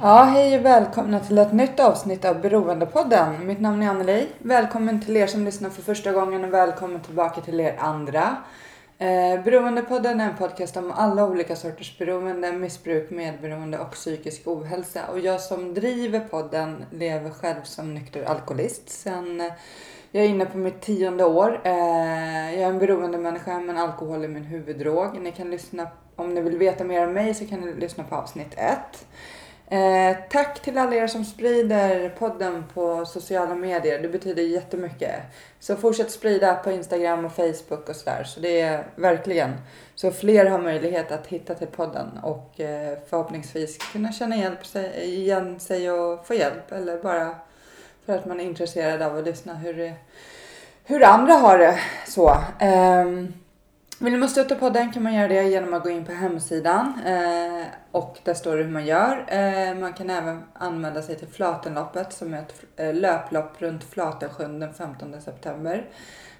Ja, hej och välkomna till ett nytt avsnitt av Beroendepodden. Mitt namn är Anneli. Välkommen till er som lyssnar för första gången och välkommen tillbaka till er andra. Eh, Beroendepodden är en podcast om alla olika sorters beroende, missbruk, medberoende och psykisk ohälsa. Och jag som driver podden lever själv som nykter alkoholist sen eh, jag är inne på mitt tionde år. Eh, jag är en beroendemänniska men alkohol är min huvuddrog. Ni kan lyssna, om ni vill veta mer om mig så kan ni lyssna på avsnitt ett. Eh, tack till alla er som sprider podden på sociala medier. Det betyder jättemycket. Så fortsätt sprida på Instagram och Facebook och sådär. Så det är verkligen så fler har möjlighet att hitta till podden och eh, förhoppningsvis kunna känna hjälp sig, igen sig och få hjälp. Eller bara för att man är intresserad av att lyssna hur, hur andra har det. Så. Eh, vill man stötta podden kan man göra det genom att gå in på hemsidan eh, och där står det hur man gör. Eh, man kan även anmäla sig till Flatenloppet som är ett eh, löplopp runt Flatensjön den 15 september.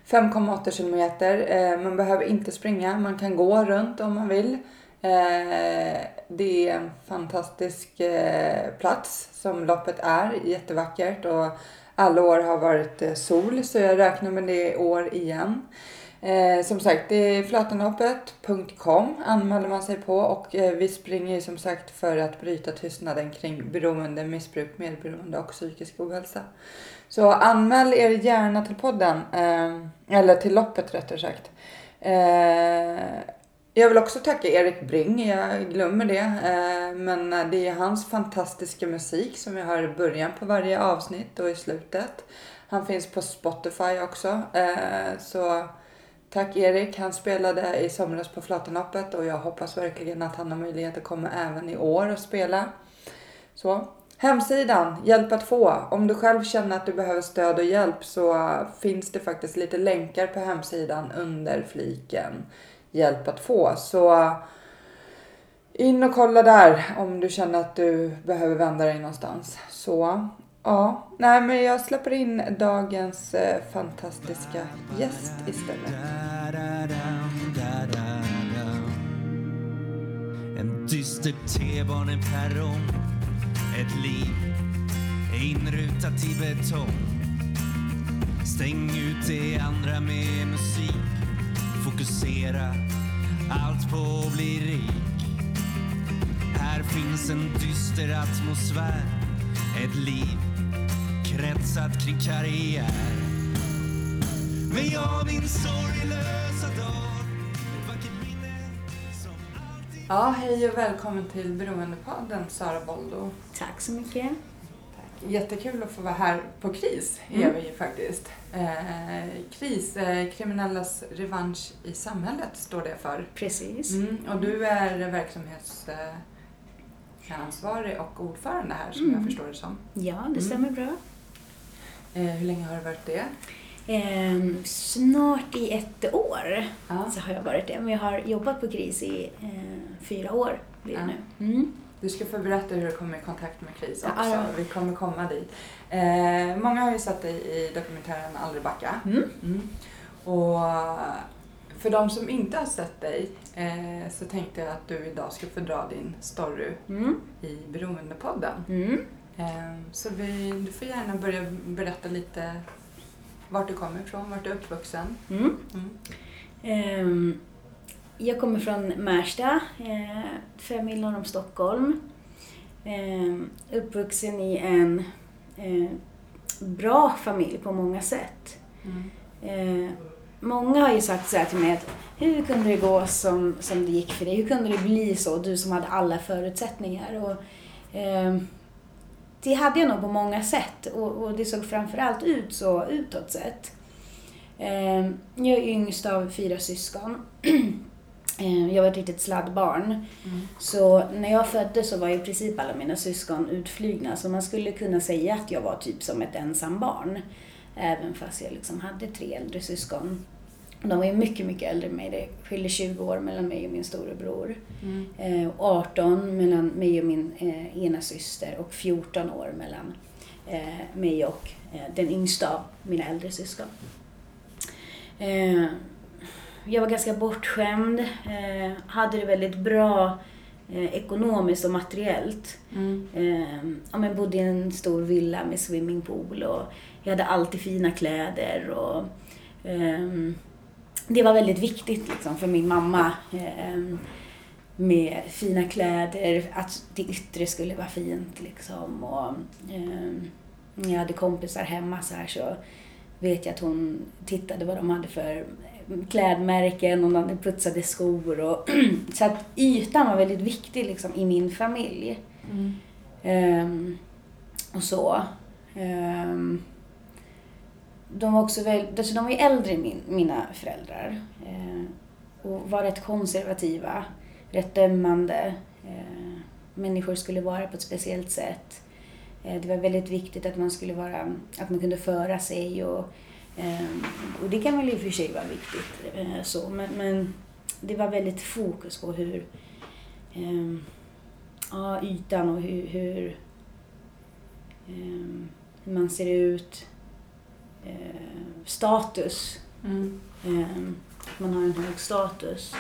5,8 kilometer. Eh, man behöver inte springa, man kan gå runt om man vill. Eh, det är en fantastisk eh, plats som loppet är, jättevackert och alla år har varit eh, sol så jag räknar med det i år igen. Eh, som sagt, det är flatenloppet.com anmäler man sig på och eh, vi springer ju som sagt för att bryta tystnaden kring beroende, missbruk, medberoende och psykisk ohälsa. Så anmäl er gärna till podden, eh, eller till loppet rättare sagt. Eh, jag vill också tacka Erik Bring, jag glömmer det. Eh, men det är hans fantastiska musik som jag hör i början på varje avsnitt och i slutet. Han finns på Spotify också. Eh, så tack Erik, han spelade i somras på Flatenloppet och jag hoppas verkligen att han har möjlighet att komma även i år och spela. Så. Hemsidan, hjälp att få. Om du själv känner att du behöver stöd och hjälp så finns det faktiskt lite länkar på hemsidan under fliken hjälp att få. Så in och kolla där om du känner att du behöver vända dig någonstans. Så ja, nej men jag släpper in dagens eh, fantastiska gäst istället. En dyster T-baneperrong Ett liv inrutat i betong. Stäng ut det andra med musik. Fokusera allt på att bli rik. Här finns en dyster atmosfär. Ett liv kretsat kring karriär men jag minns sorglösa dag Ett vackert minne som alltid Ja, hej och välkommen till Beroendepodden Sara Boldo. Tack så mycket. Jättekul att få vara här på KRIS, är Mm. vi ju faktiskt. Eh, KRIS, eh, Kriminellas revansch i samhället, står det för. Precis. Mm, och du är verksamhetsansvarig och ordförande här som jag Mm. förstår det som. Ja, Mm. det stämmer bra. Eh, hur länge har du varit det? Ehm, snart i ett år Ja. så har jag varit det. Men jag har jobbat på KRIS i eh, fyra år blir det Ja. nu. Mm. Du ska få berätta hur du kom i kontakt med KRIS också. ja. Vi kommer komma dit. Eh, många har ju sett dig i dokumentären Aldrig backa. Mm. Mm. Och för de som inte har sett dig eh, så tänkte jag att du idag ska få dra din story Mm. i Beroendepodden. Mm. Eh, så vi, du får gärna börja berätta lite vart du kommer ifrån, vart du är uppvuxen. Mm. Mm. Ehm, jag kommer från Märsta, fem mil norr om Stockholm. Ehm, uppvuxen i en eh, bra familj på många sätt. Mm. Många har ju sagt så här till mig att hur kunde det gå som, som det gick för dig? Hur kunde det bli så? Du som hade alla förutsättningar. Och, det hade jag nog på många sätt och, och det såg framförallt ut så utåt sett. Eh, jag är yngst av fyra syskon. Eh, jag var ett litet sladdbarn. Mm. Så när jag föddes så var i princip alla mina syskon utflygna. Så man skulle kunna säga att jag var typ som ett ensam barn. Även fast jag liksom hade tre äldre syskon. De var ju mycket, mycket äldre än mig. Det skiljer 20 år mellan mig och min storebror. Mm. Eh, och 18 mellan mig och min eh, ena syster och 14 år mellan eh, mig och eh, den yngsta av mina äldre syskon. Eh, jag var ganska bortskämd, eh, hade det väldigt bra eh, ekonomiskt och materiellt. Mm. Eh, ja, men bodde i en stor villa med swimmingpool och jag hade alltid fina kläder. Och, det var väldigt viktigt liksom, för min mamma ehm, med fina kläder, att det yttre skulle vara fint. Liksom, och, ehm, när jag hade kompisar hemma så här så vet jag att hon tittade vad de hade för klädmärken och de putsade skor. Och så att ytan var väldigt viktig liksom, i min familj. Mm. Ehm, och så. Ehm, de var också väl, alltså de var ju äldre än min, mina föräldrar. Eh, och var rätt konservativa, rätt dömande. Eh, människor skulle vara på ett speciellt sätt. Eh, det var väldigt viktigt att man skulle vara, att man kunde föra sig och, eh, och det kan väl i och för sig vara viktigt. eh, så, men, men det var väldigt fokus på hur eh, ja, ytan och hur, hur, hur man ser ut. Eh, status. Mm. Att man har en hög status.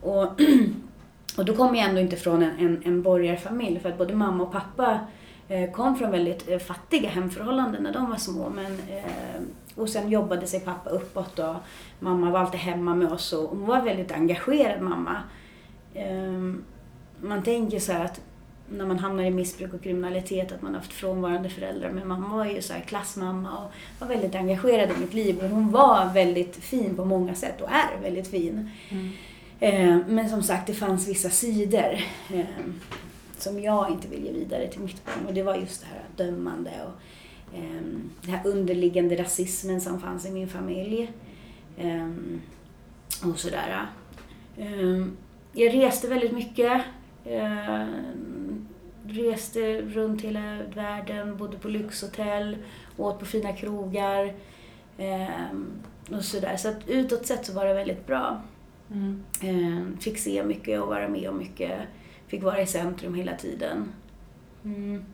Och, och då kommer jag ändå inte från en, en, en borgarfamilj för att både mamma och pappa eh, kom från väldigt eh, fattiga hemförhållanden när de var små. Men, eh, och sen jobbade sig pappa uppåt och mamma var alltid hemma med oss och hon var väldigt engagerad mamma. Ehm, man tänker så här att när man hamnar i missbruk och kriminalitet att man har haft frånvarande föräldrar. Men mamma var ju så klassmamma och var väldigt engagerad i mitt liv. Och hon var väldigt fin på många sätt och är väldigt fin. Mm. Eh, men som sagt, det fanns vissa sidor eh, som jag inte vill ge vidare till mitt barn. Och det var just det här dömande och eh, den här underliggande rasismen som fanns i min familj. Och sådär. Jag reste väldigt mycket. Reste runt hela världen, bodde på lyxhotell, åt på fina krogar. Eh, och sådär. Så att utåt sett så var det väldigt bra. Mm. Eh, fick se mycket och vara med om mycket. Fick vara i centrum hela tiden. Mm.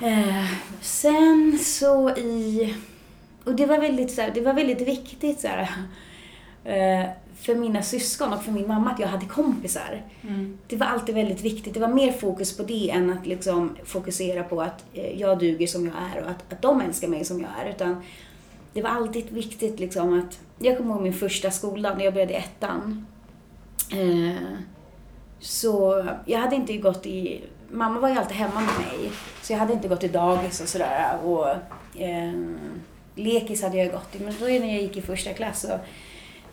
Eh, sen så i... Och det var väldigt, så här, det var väldigt viktigt så här, eh, för mina syskon och för min mamma att jag hade kompisar. Mm. Det var alltid väldigt viktigt. Det var mer fokus på det än att liksom fokusera på att eh, jag duger som jag är och att, att de älskar mig som jag är. Utan det var alltid viktigt liksom att... Jag kommer ihåg min första skola när jag började i ettan. Eh, så jag hade inte gått i... Mamma var ju alltid hemma med mig. Så jag hade inte gått i dagis och sådär. Och eh, lekis hade jag gått i. Men då när jag gick i första klass så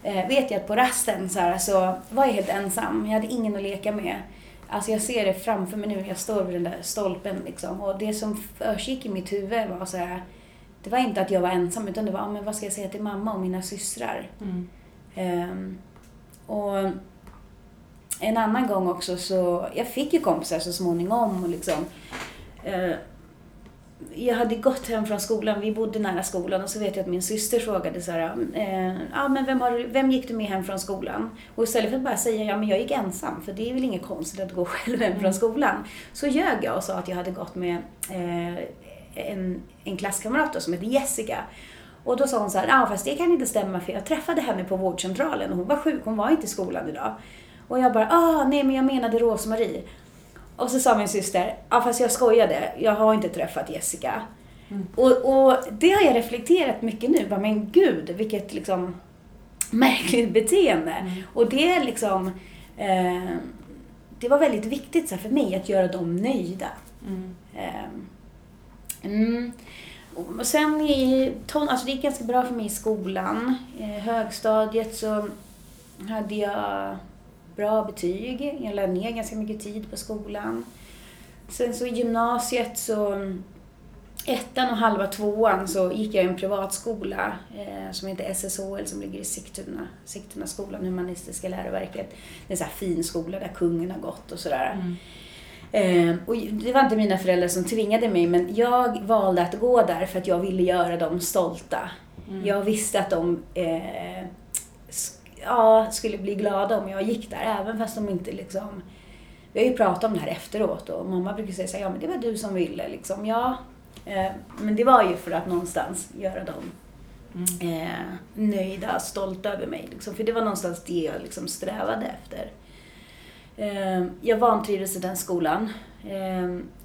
eh, vet jag att på rasten så, här, så var jag helt ensam. Jag hade ingen att leka med. Alltså jag ser det framför mig nu. Jag står vid den där stolpen liksom. Och det som försiggick i mitt huvud var så här. Det var inte att jag var ensam utan det var, men vad ska jag säga till mamma och mina systrar? Mm. Ehm, och en annan gång också så, jag fick ju kompisar så småningom och liksom eh, jag hade gått hem från skolan, vi bodde nära skolan och så vet jag att min syster frågade så här, eh, ja men vem, har, vem gick du med hem från skolan? Och istället för att bara säga, ja men jag gick ensam, för det är väl inget konstigt att gå själv hem från skolan. Så ljög jag och sa att jag hade gått med eh, en, en klasskamrat då, som heter Jessica. Och då sa hon så här, ja fast det kan inte stämma för jag träffade henne på vårdcentralen och hon var sjuk, hon var inte i skolan idag. Och jag bara, ah nej men jag menade Rosmarie. Och så sa min syster, ja fast jag skojade, jag har inte träffat Jessica. Och, och det har jag reflekterat mycket nu, bara, men gud vilket liksom märkligt beteende. Och det är liksom, eh, det var väldigt viktigt så här, för mig att göra dem nöjda. Mm. Ehm, Mm. Och sen i ton, alltså det gick ganska bra för mig i skolan. I högstadiet så hade jag bra betyg. Jag lade ner ganska mycket tid på skolan. Sen så i gymnasiet så ettan och halva tvåan så gick jag i en privatskola eh, som heter SSHL som ligger i Sigtuna. Sigtuna skolan, Humanistiska läroverket. Det är en sån här fin skola där kungen har gått och sådär. Mm. Eh, och det var inte mina föräldrar som tvingade mig men jag valde att gå där för att jag ville göra dem stolta. Mm. Jag visste att de eh, ja, skulle bli glada om jag gick där även fast de inte liksom vi har ju pratat om det här efteråt och mamma brukar säga så här, ja men det var du som ville liksom. Ja, eh, men det var ju för att någonstans göra dem Mm. eh, nöjda, stolta över mig. Liksom. För det var någonstans det jag liksom strävade efter. Eh, jag vantrivdes i den skolan.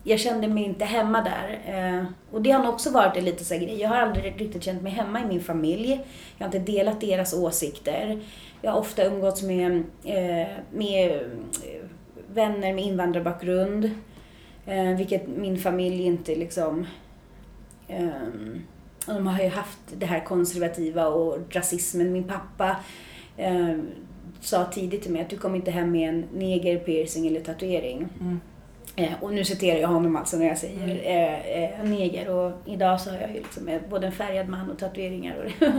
Jag kände mig inte hemma där. Eh, och det har nog också varit en liten grej. Jag har aldrig riktigt känt mig hemma i min familj. Jag har inte delat deras åsikter. Jag har ofta umgåtts med, eh, med eh, vänner med invandrarbakgrund. Vilket min familj inte liksom... de har ju haft det här konservativa och rasismen. Min pappa sa tidigt till mig att du kommer inte hem med en neger, piercing eller tatuering. Mm. Eh, och nu citerar jag honom alltså när jag säger eh, eh, neger. Och idag så har jag ju liksom eh, både en färgad man och tatueringar. Och.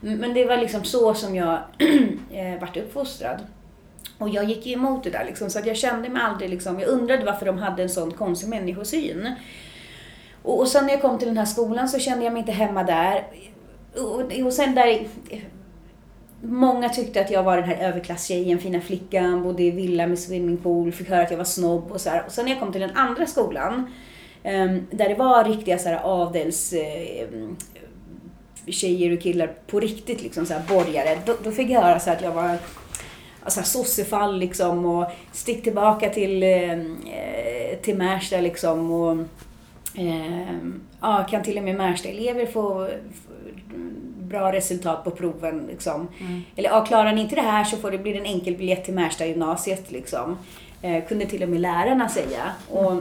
Men det var liksom så som jag eh, vart uppfostrad. Och jag gick ju emot det där liksom, så att jag kände mig aldrig liksom, jag undrade varför de hade en sån konstig människosyn. Och, och sen när jag kom till den här skolan så kände jag mig inte hemma där. Och, och sen där... Många tyckte att jag var den här överklasstjejen, fina flickan, bodde i villa med swimmingpool, fick höra att jag var snobb och så här. Och sen när jag kom till den andra skolan, ehm, där det var riktiga så här adels... Eh, tjejer och killar på riktigt, liksom så här borgare, då, då fick jag höra så här att jag var alltså sossefall liksom och stick tillbaka till, ehm, eh, till Märsta liksom och eh, ja, kan till och med Märsta-elever få, få bra resultat på proven liksom. Mm. Eller ja, klarar ni inte det här så får det bli en enkel biljett till Märsta gymnasiet liksom. Eh, kunde till och med lärarna säga. Och,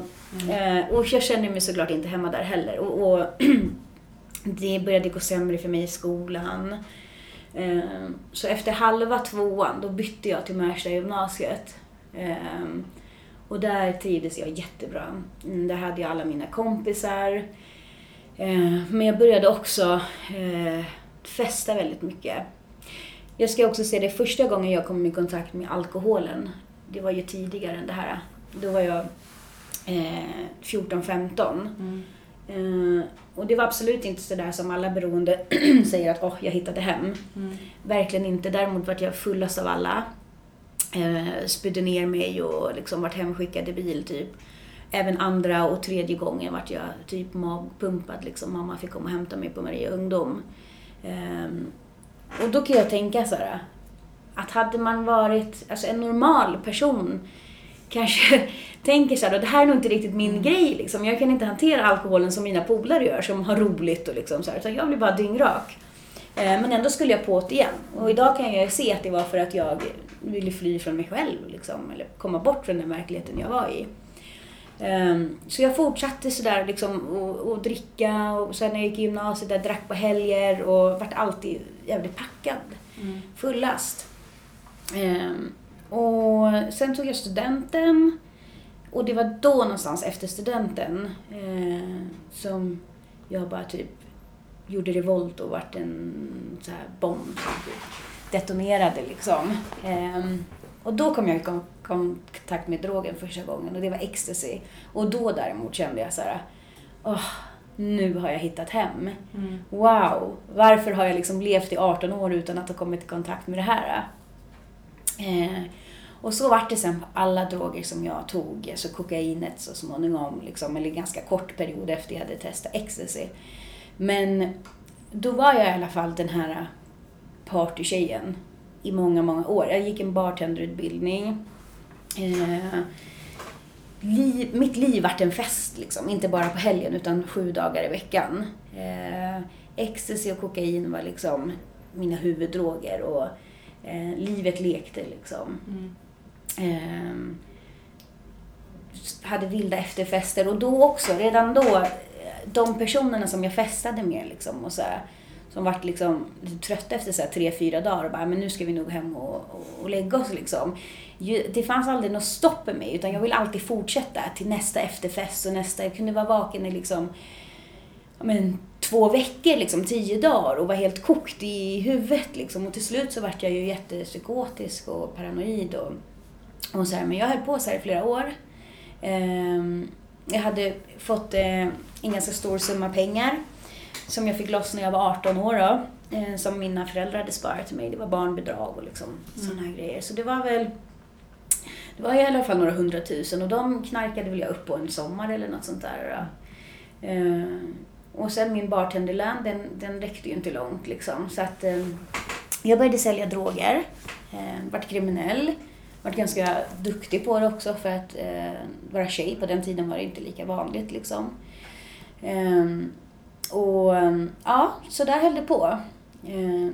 eh, och jag kände mig såklart inte hemma där heller. Och, och det började gå sämre för mig i skolan. Eh, Så efter halva tvåan, då bytte jag till Märsta gymnasiet. Eh, Och där trivdes jag jättebra. Mm, Där hade jag alla mina kompisar. Eh, Men jag började också festa väldigt mycket. Jag ska också säga det första gången jag kom i kontakt med alkoholen. Det var ju tidigare än det här. Då var jag eh, 14-15. Mm. Eh, och det var absolut inte sådär som alla beroende säger att åh, jag hittade hem. Mm. Verkligen inte. Däremot vart jag fullast av alla. Eh, spydde ner mig och liksom vart hemskickad i bil typ. Även andra och tredje gången vart jag typ magpumpad liksom. Mamma fick komma och hämta mig på Maria Ungdom. Ehm, och då kan jag tänka så här. Att hade man varit alltså en normal person kanske tänker så här, "Då, det här är nog inte riktigt min grej liksom. Jag kan inte hantera alkoholen som mina polare gör som har roligt och liksom så här. Utan jag blir bara dyngrak. Eh, Men ändå skulle jag på det igen. Och idag kan jag se att det var för att jag ville fly från mig själv liksom. Eller komma bort från den verkligheten jag var i. Ehm, Så jag fortsatte sådär liksom och, och dricka och sen när jag gick i gymnasiet där drack på helger och vart alltid jävligt packad. Mm. Fullast. Ehm, Och sen tog jag studenten. Och det var då någonstans efter studenten eh, som jag bara typ gjorde revolt och vart en så här bomb typ detonerade liksom. Ehm, och då kom jag kontakt med drogen första gången och det var ecstasy. Och då däremot kände jag så här, åh, nu har jag hittat hem. Mm. Wow, varför har jag liksom levt i 18 år utan att ha kommit i kontakt med det här? Eh, och så vart det sen på alla droger som jag tog, alltså kokainet så småningom, liksom, eller ganska kort period efter jag hade testat ecstasy. Men då var jag i alla fall den här partytjejen i många, många år. Jag gick en bartenderutbildning. Eh, liv, mitt liv vart en fest, liksom. inte bara på helgen utan sju dagar i veckan. Eh, ecstasy och kokain var liksom mina huvuddroger och eh, livet lekte liksom. Mm. Eh, hade vilda efterfester och då också, redan då, de personerna som jag festade med liksom och så här, som vart liksom trötta efter så här tre, fyra dagar och bara, men nu ska vi nog hem och, och, och lägga oss liksom. Det fanns aldrig något stopp med mig utan jag ville alltid fortsätta till nästa efterfest och nästa, jag kunde vara vaken i liksom men, två veckor, liksom, tio dagar och var helt kokt i huvudet. Liksom. Och till slut så vart jag ju jättepsykotisk och paranoid. Och, och så här. Men jag höll på så här i flera år. Ehm, jag hade fått eh, en ganska stor summa pengar som jag fick loss när jag var 18 år. Då, eh, som mina föräldrar hade sparat till mig. Det var barnbidrag och liksom, mm. sådana här grejer. Så det var väl det var i alla fall några hundratusen och de knarkade väl jag upp på en sommar eller något sånt där. Eh, och sen min bartenderlön, den, den räckte ju inte långt liksom. Så att eh, jag började sälja droger, eh, vart kriminell, vart ganska duktig på det också för att eh, vara tjej. På den tiden var det inte lika vanligt liksom. Um, och ja, så där höll det på.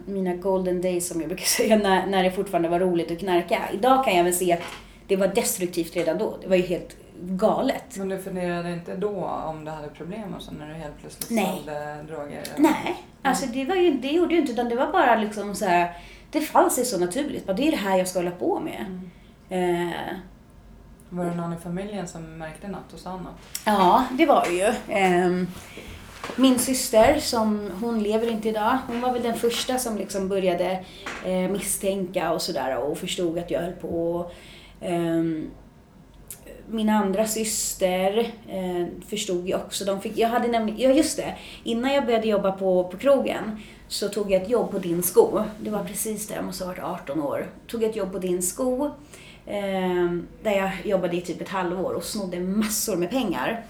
mina golden days som jag brukar säga, när, när det fortfarande var roligt att knarka. Idag kan jag väl se att det var destruktivt redan då. Det var ju helt galet. Men du funderade inte då om du hade problem och så när du helt plötsligt Nej. sålde droger? Nej, alltså det, var ju, det gjorde ju inte utan det var bara liksom så här, det fann sig så naturligt. Det är det här jag ska hålla på med. Mm. Eh, var det någon i familjen som märkte något och sa något? Ja, det var det ju. Eh, min syster, som, hon lever inte idag, hon var väl den första som liksom började eh, misstänka och sådär och förstod att jag höll på. Ehm, min andra syster eh, förstod ju också. De fick, jag hade nämligen, ja just det, innan jag började jobba på, på krogen så tog jag ett jobb på Din Sko. Det var precis där, jag måste ha varit 18 år. Tog ett jobb på Din Sko eh, där jag jobbade i typ ett halvår och snodde massor med pengar.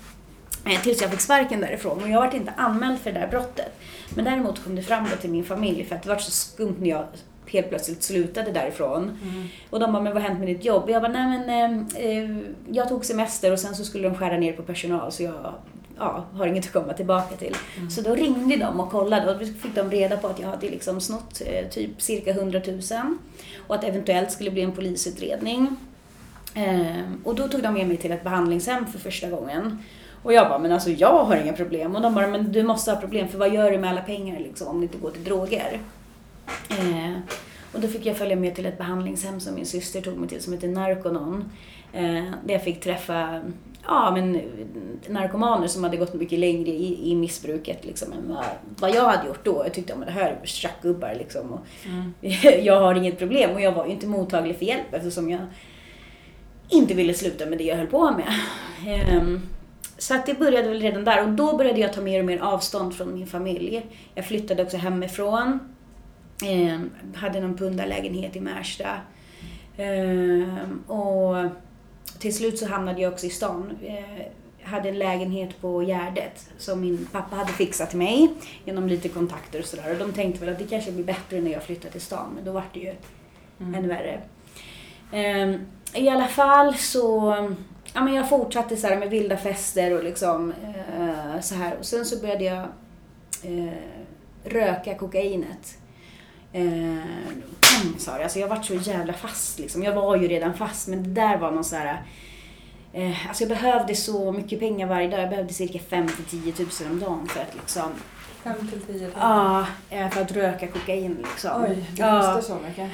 Eh, tills jag fick sparken därifrån. Och jag var inte anmäld för det där brottet. Men däremot kom det fram till min familj för att det var så skumt när jag helt plötsligt slutade därifrån. Mm. Och de bara, men vad har hänt med ditt jobb? Jag bara, nej men eh, eh, jag tog semester och sen så skulle de skära ner på personal så jag ja, har inget att komma tillbaka till. Mm. Så då ringde de och kollade och då fick de reda på att jag hade liksom snott eh, typ cirka 100 000 och att eventuellt skulle bli en polisutredning. Eh, och då tog de med mig till ett behandlingshem för första gången. Och jag bara, men alltså jag har inga problem. Och de bara, men du måste ha problem för vad gör du med alla pengar liksom om det inte går till droger? Eh, och då fick jag följa med till ett behandlingshem som min syster tog mig till som heter Narconon. Eh, där jag fick träffa ja, men, narkomaner som hade gått mycket längre i, i missbruket liksom, än vad, vad jag hade gjort då. Jag tyckte att det här är tjackgubbar liksom. Och mm. jag har inget problem och jag var ju inte mottaglig för hjälp eftersom jag inte ville sluta med det jag höll på med. Um, så att det började väl redan där och då började jag ta mer och mer avstånd från min familj. Jag flyttade också hemifrån. Eh, hade någon pundarlägenhet i Märsta. Eh, och till slut så hamnade jag också i stan. Eh, hade en lägenhet på Gärdet som min pappa hade fixat till mig genom lite kontakter och sådär. Och de tänkte väl att det kanske blir bättre när jag flyttar till stan, men då var det ju mm. ännu värre. Eh, I alla fall så ja, men jag fortsatte så med vilda fester och liksom eh, så här. Och sen så började jag eh, röka kokainet. Eh, sa det. Alltså jag varit så jävla fast liksom. Jag var ju redan fast men det där var någon så här... Eh, alltså jag behövde så mycket pengar varje dag. Jag behövde cirka 5 10 000 om dagen för att liksom... 5 till 10 000? Ja, för att röka kokain liksom. Oj, det kostar så mycket?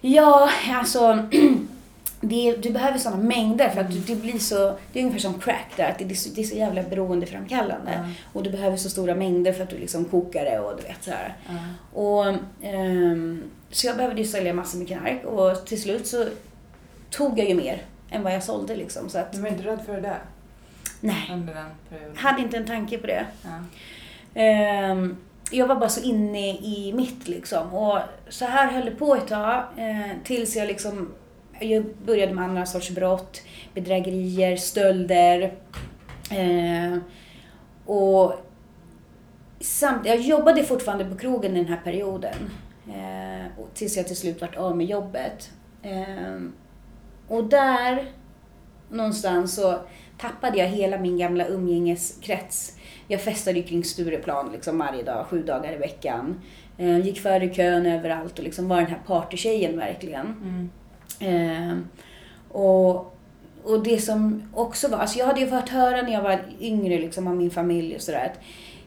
Ja, alltså... det, du behöver sådana mängder för att det blir så, det är ungefär som crack där, att det är så, det är så jävla beroendeframkallande. Mm. Och du behöver så stora mängder för att du liksom kokar det och du vet så här. Mm. Och, um, så jag behövde ju sälja massor med knark och till slut så tog jag ju mer än vad jag sålde liksom. Så att, du var inte rädd för det där? Nej. Under den perioden? Hade inte en tanke på det. Um, jag var bara så inne i mitt liksom. Och så här höll det på ett tag eh, tills jag liksom jag började med andra sorts brott, bedrägerier, stölder. Eh, och samt, jag jobbade fortfarande på krogen i den här perioden. Eh, tills jag till slut vart av med jobbet. Eh, och där någonstans så tappade jag hela min gamla umgängeskrets. Jag festade ju kring Stureplan liksom varje dag, sju dagar i veckan. Eh, gick före kön överallt och liksom var den här partytjejen verkligen. Mm. Eh, och, och det som också var, alltså jag hade ju fått höra när jag var yngre liksom av min familj och sådär att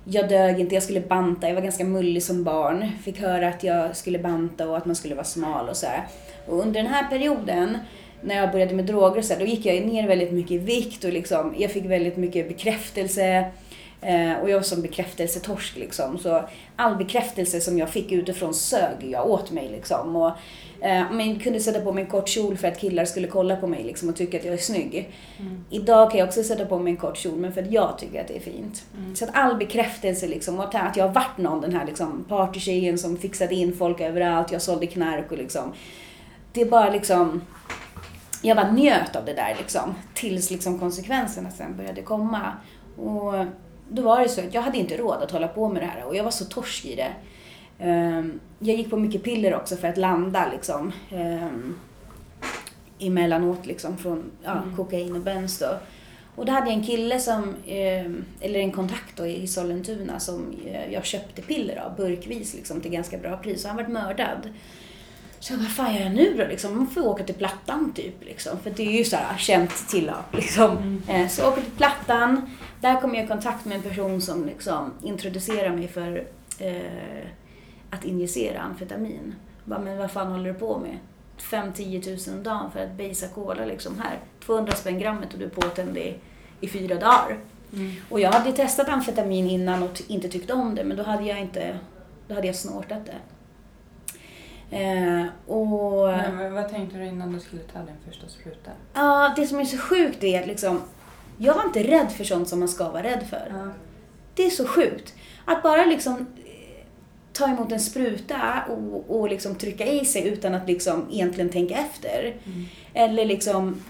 jag dög inte, jag skulle banta, jag var ganska mullig som barn. Fick höra att jag skulle banta och att man skulle vara smal och sådär. Och under den här perioden när jag började med droger så här, då gick jag ner väldigt mycket i vikt och liksom, jag fick väldigt mycket bekräftelse. Eh, och jag var som bekräftelsetorsk liksom. Så all bekräftelse som jag fick utifrån sög jag åt mig liksom. Och, eh, men kunde sätta på mig en kort kjol för att killar skulle kolla på mig liksom, och tycka att jag är snygg. Mm. Idag kan jag också sätta på mig en kort kjol men för att jag tycker att det är fint. Mm. Så att all bekräftelse liksom, och att jag har varit någon, den här liksom, partytjejen som fixade in folk överallt, jag sålde knark och liksom. Det är bara liksom jag bara njöt av det där liksom. Tills liksom konsekvenserna sen började komma. Och då var det så att jag hade inte råd att hålla på med det här och jag var så torsk i det. Ehm, Jag gick på mycket piller också för att landa liksom. ehm, Emellanåt liksom från ja, Mm. kokain och bens då. Och då hade jag en kille som, ehm, eller en kontakt då i Sollentuna som eh, jag köpte piller av burkvis liksom till ganska bra pris. Och han vart mördad. Så jag bara, fan gör jag nu då? Liksom, man får åka till Plattan typ. Liksom, för det är ju så här känt tillhap. Liksom. Mm. Eh, Så jag åker till Plattan. Där kom jag i kontakt med en person som liksom introducerade mig för eh, att injicera amfetamin. Jag Bara, men vad fan håller du på med? 5-10 tusen om dagen för att basa cola liksom här. 200 spänn grammet och du är påtänd i, i fyra dagar. Mm. Och jag hade testat amfetamin innan och inte tyckt om det men då hade jag inte, då hade jag snortat det. Eh, och... Men vad- tänkte du innan du skulle ta din första spruta? Ja, det som är så sjukt är att liksom, jag var inte rädd för sånt som man ska vara rädd för. Ja. Det är så sjukt. Att bara liksom eh, ta emot en spruta och, och liksom trycka i sig utan att liksom egentligen tänka efter. Mm. Eller liksom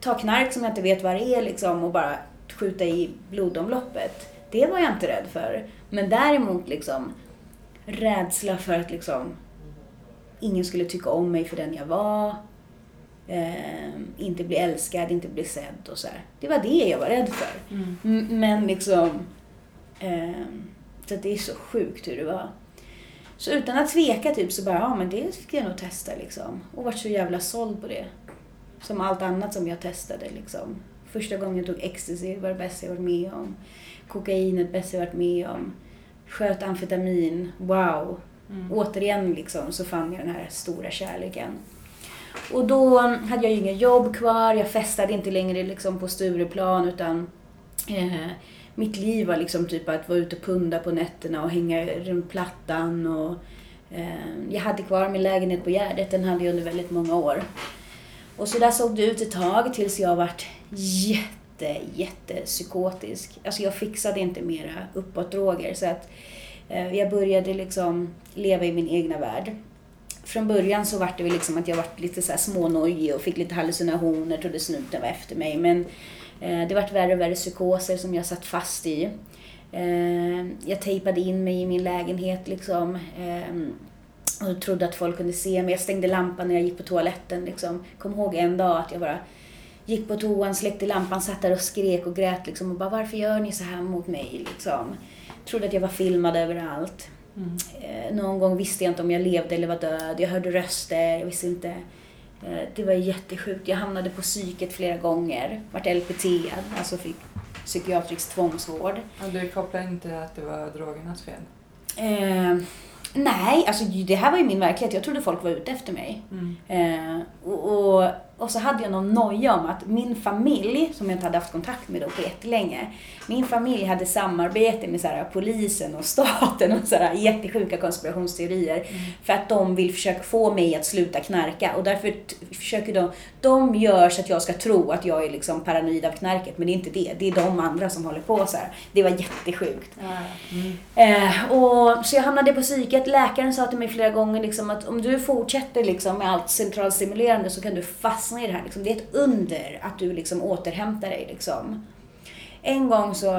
ta knark som jag inte vet vad det är liksom och bara skjuta i blodomloppet. Det var jag inte rädd för. Men däremot liksom rädsla för att liksom ingen skulle tycka om mig för den jag var. Eh, inte bli älskad, inte bli sedd och så här. Det var det jag var rädd för. Mm. Men liksom... ehm, så att det är så sjukt hur det var. Så utan att tveka typ så bara, ja men det fick jag nog testa liksom. Och vart så jävla såld på det. Som allt annat som jag testade liksom. Första gången jag tog ecstasy var det bästa jag varit med om. Kokainet bästa jag varit med om. Sköt amfetamin, wow. Mm. Återigen liksom så fann jag den här stora kärleken. Och då hade jag ju inga jobb kvar, jag festade inte längre liksom på Stureplan utan eh, mitt liv var liksom typ att vara ute och punda på nätterna och hänga runt Plattan och eh, jag hade kvar min lägenhet på Gärdet, den hade jag under väldigt många år. Och så där såg det ut ett tag tills jag vart jätte, jätte psykotisk. Alltså jag fixade inte mera uppåtdroger så att eh, Eh, jag började liksom leva i min egna värld. Från början så var det väl liksom att jag var lite så här smånojig och fick lite hallucinationer, trodde snuten var efter mig. Men eh, det vart värre och värre psykoser som jag satt fast i. Eh, jag tejpade in mig i min lägenhet liksom. Ehm, och trodde att folk kunde se mig. Jag stängde lampan när jag gick på toaletten. Liksom. Kom ihåg en dag att jag bara gick på toan, släckte lampan, satt där och skrek och grät liksom. Och bara, varför gör ni så här mot mig? Liksom. Trodde att jag var filmad överallt. Mm. Eh, någon gång visste jag inte om jag levde eller var död. Jag hörde röster, jag visste inte. Eh, det var jättesjukt. Jag hamnade på psyket flera gånger. Vart LPT, alltså fick psykiatrisk tvångsvård. Och du kopplar inte att det var drogernas fel? Eh, nej, alltså det här var ju min verklighet. Jag trodde folk var ute efter mig. Mm. Eh, och, och, och så hade jag någon noja om att min familj, som jag inte hade haft kontakt med då på jättelänge, min familj hade samarbete med så här, polisen och staten och så här, jättesjuka konspirationsteorier. För att de vill försöka få mig att sluta knarka och därför försöker de, de gör så att jag ska tro att jag är liksom paranoid av knarket, men det är inte det. Det är de andra som håller på så här. Det var jättesjukt. Mm. Eh, och, så jag hamnade på psyket. Läkaren sa till mig flera gånger liksom, att om du fortsätter liksom, med allt centralstimulerande så kan du fastna i det här. Liksom. Det är ett under att du liksom, återhämtar dig. Liksom. En gång så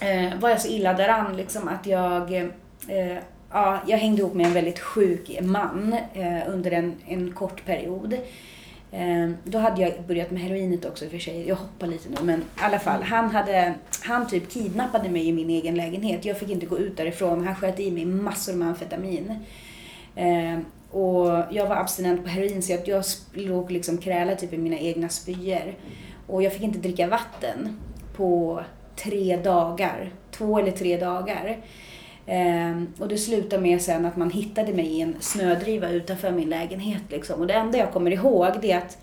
eh, var jag så illa däran liksom, att jag, eh, ja, jag hängde ihop med en väldigt sjuk man eh, under en, en kort period. Eh, då hade jag börjat med heroinet också i och för sig. Jag hoppar lite nu men i alla fall. Han, hade, han typ kidnappade mig i min egen lägenhet. Jag fick inte gå ut därifrån. Han sköt i mig massor med amfetamin. Eh, och jag var abstinent på heroin så jag, jag låg liksom kräla typ i mina egna spyor. Och jag fick inte dricka vatten på tre dagar. Två eller tre dagar. Um, och det slutade med sen att man hittade mig i en snödriva utanför min lägenhet. Liksom. Och det enda jag kommer ihåg det är att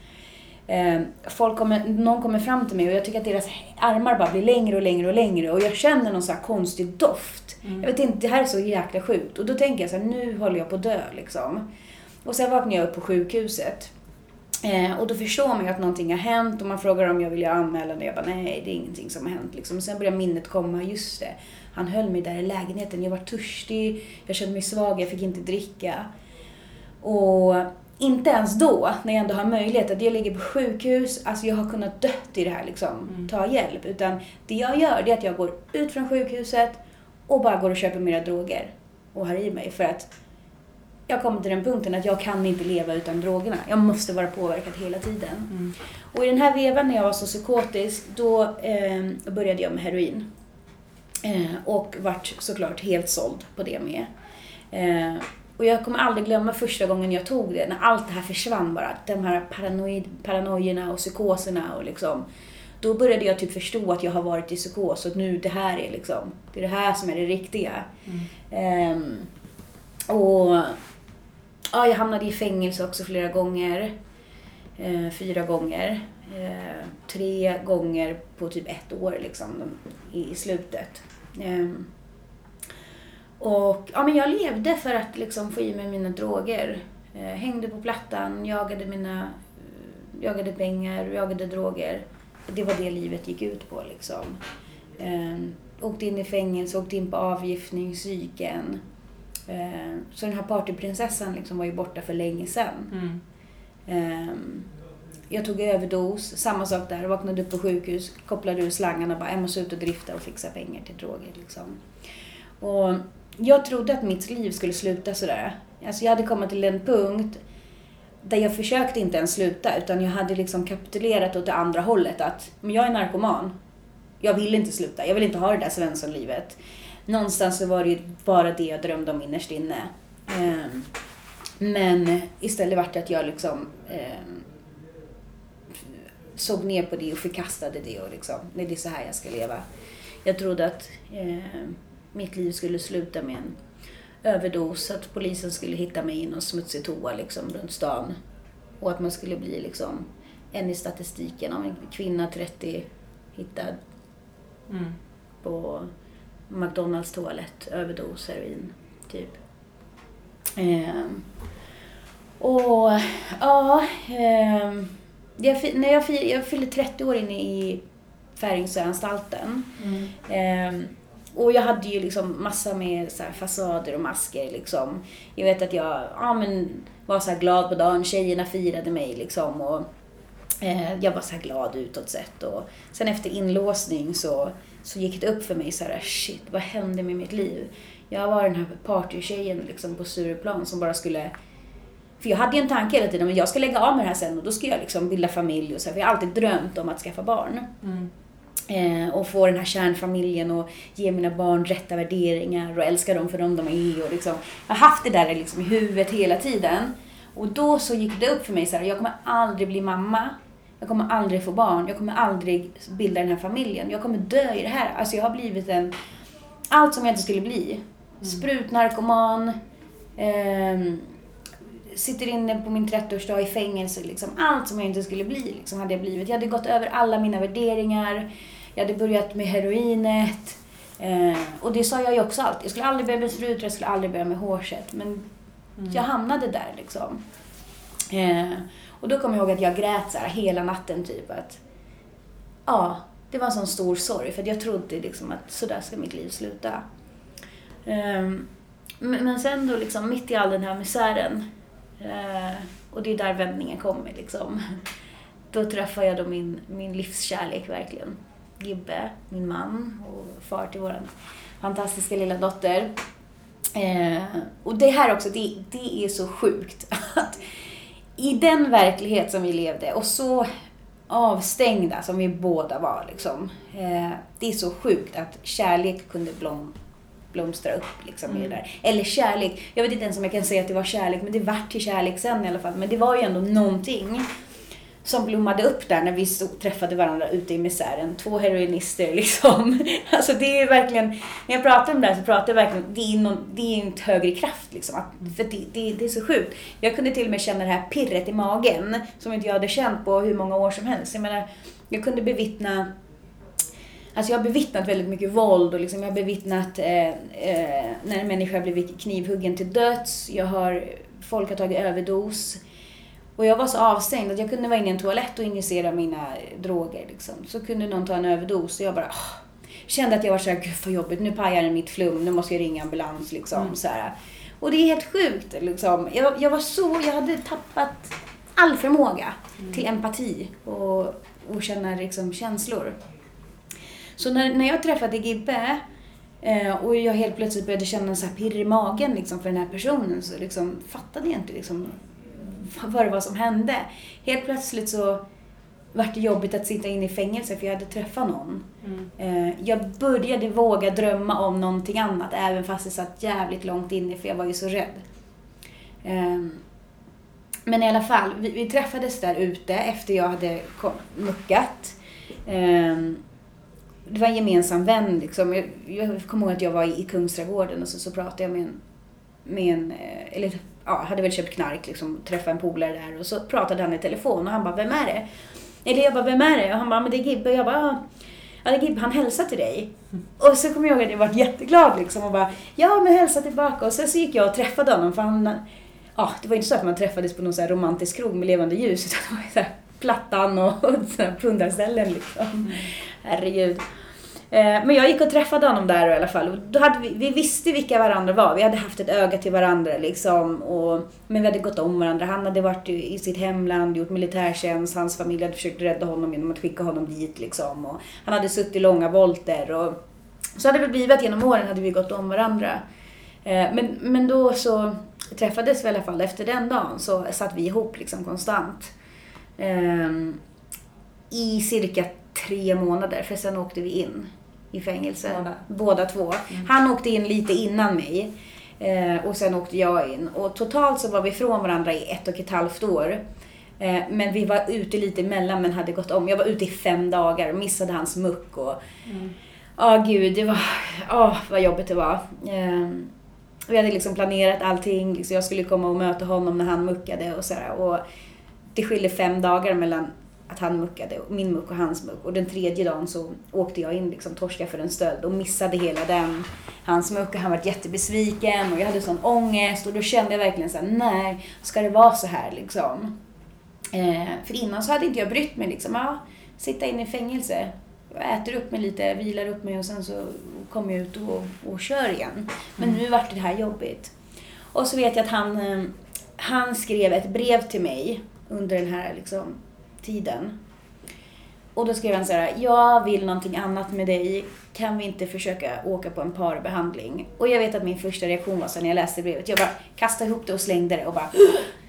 Eh, folk kommer, någon kommer fram till mig och jag tycker att deras armar bara blir längre och längre och längre och jag känner någon sån här konstig doft. Jag vet inte, det här är så jäkla sjukt. Och då tänker jag så här, nu håller jag på att dö liksom. Och sen vaknar jag upp på sjukhuset. Eh, och då förstår man ju att någonting har hänt och man frågar om jag vill göra anmälan och jag bara nej, det är ingenting som har hänt. Liksom. Sen börjar minnet komma, just det. Han höll mig där i lägenheten, jag var törstig, jag kände mig svag, jag fick inte dricka. Och inte ens då, när jag ändå har möjlighet, att jag ligger på sjukhus, alltså jag har kunnat dött i det här liksom, ta hjälp. Utan det jag gör, det är att jag går ut från sjukhuset och bara går och köper mera droger och har i mig. För att jag kommer till den punkten att jag kan inte leva utan drogerna. Jag måste vara påverkad hela tiden. Och i den här vevan när jag var så psykotisk, då eh, började jag med heroin. Eh, och vart såklart helt såld på det med. Eh, och jag kommer aldrig glömma första gången jag tog det, när allt det här försvann bara. De här paranoid, paranoierna och psykoserna och liksom. Då började jag typ förstå att jag har varit i psykos och nu det här är liksom, det är det här som är det riktiga. Ehm, och ja, jag hamnade i fängelse också flera gånger. Eh, fyra gånger. Eh, tre gånger på typ ett år liksom i, i slutet. Ehm, och ja, men jag levde för att liksom få i mig mina droger. Eh, hängde på plattan, jagade mina eh, jagade pengar, jagade droger. Det var det livet gick ut på liksom. Eh, åkte in i fängelse, åkte in på avgiftning, psyken. Eh, så den här partyprinsessan liksom var ju borta för länge sedan. Mm. Eh, jag tog överdos, samma sak där. Vaknade upp på sjukhus, kopplade ur slangarna och bara, jag måste ut och drifta och fixa pengar till droger. Liksom. Och jag trodde att mitt liv skulle sluta sådär. Alltså jag hade kommit till en punkt där jag försökte inte ens sluta utan jag hade liksom kapitulerat åt det andra hållet att men jag är narkoman. Jag vill inte sluta, jag vill inte ha det där Svenssonlivet. Någonstans så var det ju bara det jag drömde om innerst inne. Ehm, men istället vart det att jag liksom ehm, såg ner på det och förkastade det och liksom, nej det är så här jag ska leva. Jag trodde att ehm, mitt liv skulle sluta med en överdos, att polisen skulle hitta mig i någon smutsig toa liksom runt stan. Och att man skulle bli liksom en i statistiken av en kvinna 30 hittad Mm. på McDonalds toalett, överdos heroin, typ. Ehm, och ja, ehm, jag, när jag, jag fyllde 30 år inne i Färingsöanstalten. Mm. Ehm, och jag hade ju liksom massa med så här fasader och masker liksom. Jag vet att jag ja, men, var så här glad på dagen, tjejerna firade mig liksom. Och, eh, jag var så här glad utåt sett. Och sen efter inlåsning så, så gick det upp för mig så här, shit, vad hände med mitt liv? Jag var den här partytjejen liksom på Stureplan som bara skulle för jag hade ju en tanke hela tiden, men jag ska lägga av med det här sen och då ska jag liksom bilda familj och så. här, För jag har alltid drömt om att skaffa barn. Mm. Eh, och få den här kärnfamiljen och ge mina barn rätta värderingar och älska dem för dem de är. Och liksom, jag har haft det där liksom i huvudet hela tiden. Och då så gick det upp för mig så här, jag kommer aldrig bli mamma. Jag kommer aldrig få barn. Jag kommer aldrig bilda den här familjen. Jag kommer dö i det här. Alltså jag har blivit en... Allt som jag inte skulle bli. Sprutnarkoman. ehm, sitter inne på min 30-årsdag i fängelse. Liksom. Allt som jag inte skulle bli liksom, hade jag blivit. Jag hade gått över alla mina värderingar. Jag hade börjat med heroinet. Eh, och det sa jag ju också alltid. Jag skulle aldrig börja med sprutor, jag skulle aldrig börja med hårset. Men jag hamnade där liksom. Eh, och då kommer jag ihåg att jag grät så här hela natten typ. Att, ja, det var en sån stor sorg. För jag trodde liksom att så där ska mitt liv sluta. Ehm, men, sen då liksom mitt i all den här misären. Eh, och det är där vändningen kommer liksom. Då träffar jag då min, min livskärlek verkligen. Gibbe, min man och far till vår fantastiska lilla dotter. Eh, och det här också, det, det är så sjukt att i den verklighet som vi levde och så avstängda som vi båda var liksom. Eh, det är så sjukt att kärlek kunde blom, blomstra upp liksom i det där. Eller kärlek, jag vet inte ens om jag kan säga att det var kärlek, men det vart till kärlek sen i alla fall. Men det var ju ändå någonting som blommade upp där när vi stod, träffade varandra ute i misären. Två heroinister liksom. Alltså det är verkligen, när jag pratar om det här så pratar jag verkligen, det är, någon, det är en högre kraft liksom. Att, för det, det, det är så sjukt. Jag kunde till och med känna det här pirret i magen som inte jag hade känt på hur många år som helst. Jag menar, jag kunde bevittna Alltså jag har bevittnat väldigt mycket våld och liksom jag har bevittnat eh, eh, när en människa blivit knivhuggen till döds. Jag har, folk har tagit överdos. Och jag var så avstängd att jag kunde vara inne i en toalett och injicera mina droger. Liksom. Så kunde någon ta en överdos och jag bara åh, kände att jag var såhär, gud vad jobbigt, nu pajar det mitt flum, nu måste jag ringa ambulans. Liksom, mm. så här. Och det är helt sjukt. Liksom. Jag, jag var så, jag hade tappat all förmåga mm. till empati och, och känna liksom, känslor. Så när, när jag träffade Gibbe eh, och jag helt plötsligt började känna så här pirr i magen liksom, för den här personen så liksom, fattade jag inte liksom, vad det var som hände. Helt plötsligt så vart det jobbigt att sitta inne i fängelse för jag hade träffat någon. Mm. Eh, jag började våga drömma om någonting annat även fast det satt jävligt långt inne för jag var ju så rädd. Ehm, men i alla fall, vi, vi träffades där ute efter jag hade muckat. Ehm, det var en gemensam vän. Liksom. Jag, jag kommer ihåg att jag var i Kungsträdgården och så, så pratade jag med en, med en eh, eller ja, hade väl köpt knark, liksom, träffade en polare där och så pratade han i telefon och han bara, vem är det? Eller jag bara, vem är det? Och han bara, men det är Gibbe. Och jag bara, ja, det är Gibbe, han hälsar till dig. Och så kommer jag ihåg att jag var jätteglad liksom och bara, ja men hälsa tillbaka. Och sen så gick jag och träffade honom för han, ja det var inte så att man träffades på någon så här romantisk krog med levande ljus utan det var så här Plattan och, och pundarställen liksom. Mm. Herregud. Eh, men jag gick och träffade honom där i alla fall. Då hade vi, vi visste vilka varandra var. Vi hade haft ett öga till varandra liksom. Och, men vi hade gått om varandra. Han hade varit i sitt hemland, gjort militärtjänst. Hans familj hade försökt rädda honom genom att skicka honom dit liksom. Och han hade suttit långa volter. Och, så hade det blivit genom åren hade vi gått om varandra. Eh, men, men då så träffades vi i alla fall. Efter den dagen så satt vi ihop liksom konstant. Ehm, I cirka tre månader, för sen åkte vi in i fängelse. Båda, Båda två. Mm. Han åkte in lite innan mig. Eh, och sen åkte jag in. Och totalt så var vi ifrån varandra i ett och ett halvt år. Eh, men vi var ute lite emellan men hade gått om. Jag var ute i fem dagar och missade hans muck. Och, mm. oh, gud, det var... Åh, oh, vad jobbigt det var. Eh, vi hade liksom planerat allting. Liksom jag skulle komma och möta honom när han muckade och sådär. Och det skilde fem dagar mellan att han muckade, min muck och hans muck. Och den tredje dagen så åkte jag in liksom torska för en stöld och missade hela den. Hans muck och han var jättebesviken och jag hade sån ångest och då kände jag verkligen såhär, nej, ska det vara så här liksom? Eh, för innan så hade inte jag brytt mig liksom, ja, sitta inne i fängelse. Jag äter upp mig lite, vilar upp mig och sen så kommer jag ut och, och kör igen. Men mm. nu vart det här jobbigt. Och så vet jag att han, eh, han skrev ett brev till mig under den här liksom, tiden. Och då skrev han så här, jag vill någonting annat med dig. Kan vi inte försöka åka på en parbehandling? Och jag vet att min första reaktion var så när jag läste brevet, jag bara kastade ihop det och slängde det och bara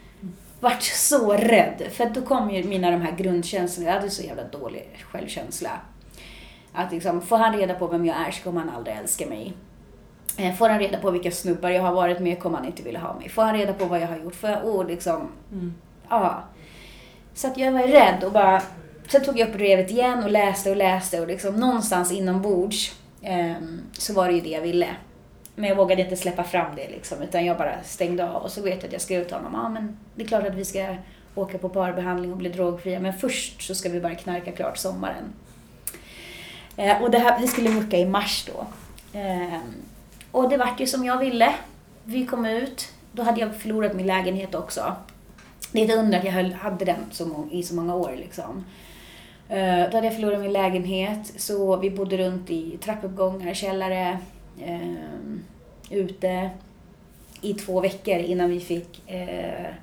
vart så rädd. För då kom ju mina de här grundkänslorna, jag hade så jävla dålig självkänsla. Att liksom, får han reda på vem jag är så kommer han aldrig älska mig. Eh, får han reda på vilka snubbar jag har varit med kommer han inte vilja ha mig. Får han reda på vad jag har gjort, får jag, oh, liksom, mm. ja. Så att jag var rädd och bara... Sen tog jag upp brevet igen och läste och läste och liksom någonstans inombords eh, så var det ju det jag ville. Men jag vågade inte släppa fram det liksom, utan jag bara stängde av. Och så vet jag att jag skrev till honom, ja ah, men det är klart att vi ska åka på parbehandling och bli drogfria, men först så ska vi bara knarka klart sommaren. Eh, och det här, vi skulle mucka i mars då. Eh, och det vart ju som jag ville. Vi kom ut, då hade jag förlorat min lägenhet också. Det är ett under att jag höll, hade den så i så många år. Liksom. Uh, då hade jag förlorat min lägenhet, så vi bodde runt i trappuppgångar, källare, uh, ute i två veckor innan vi fick uh,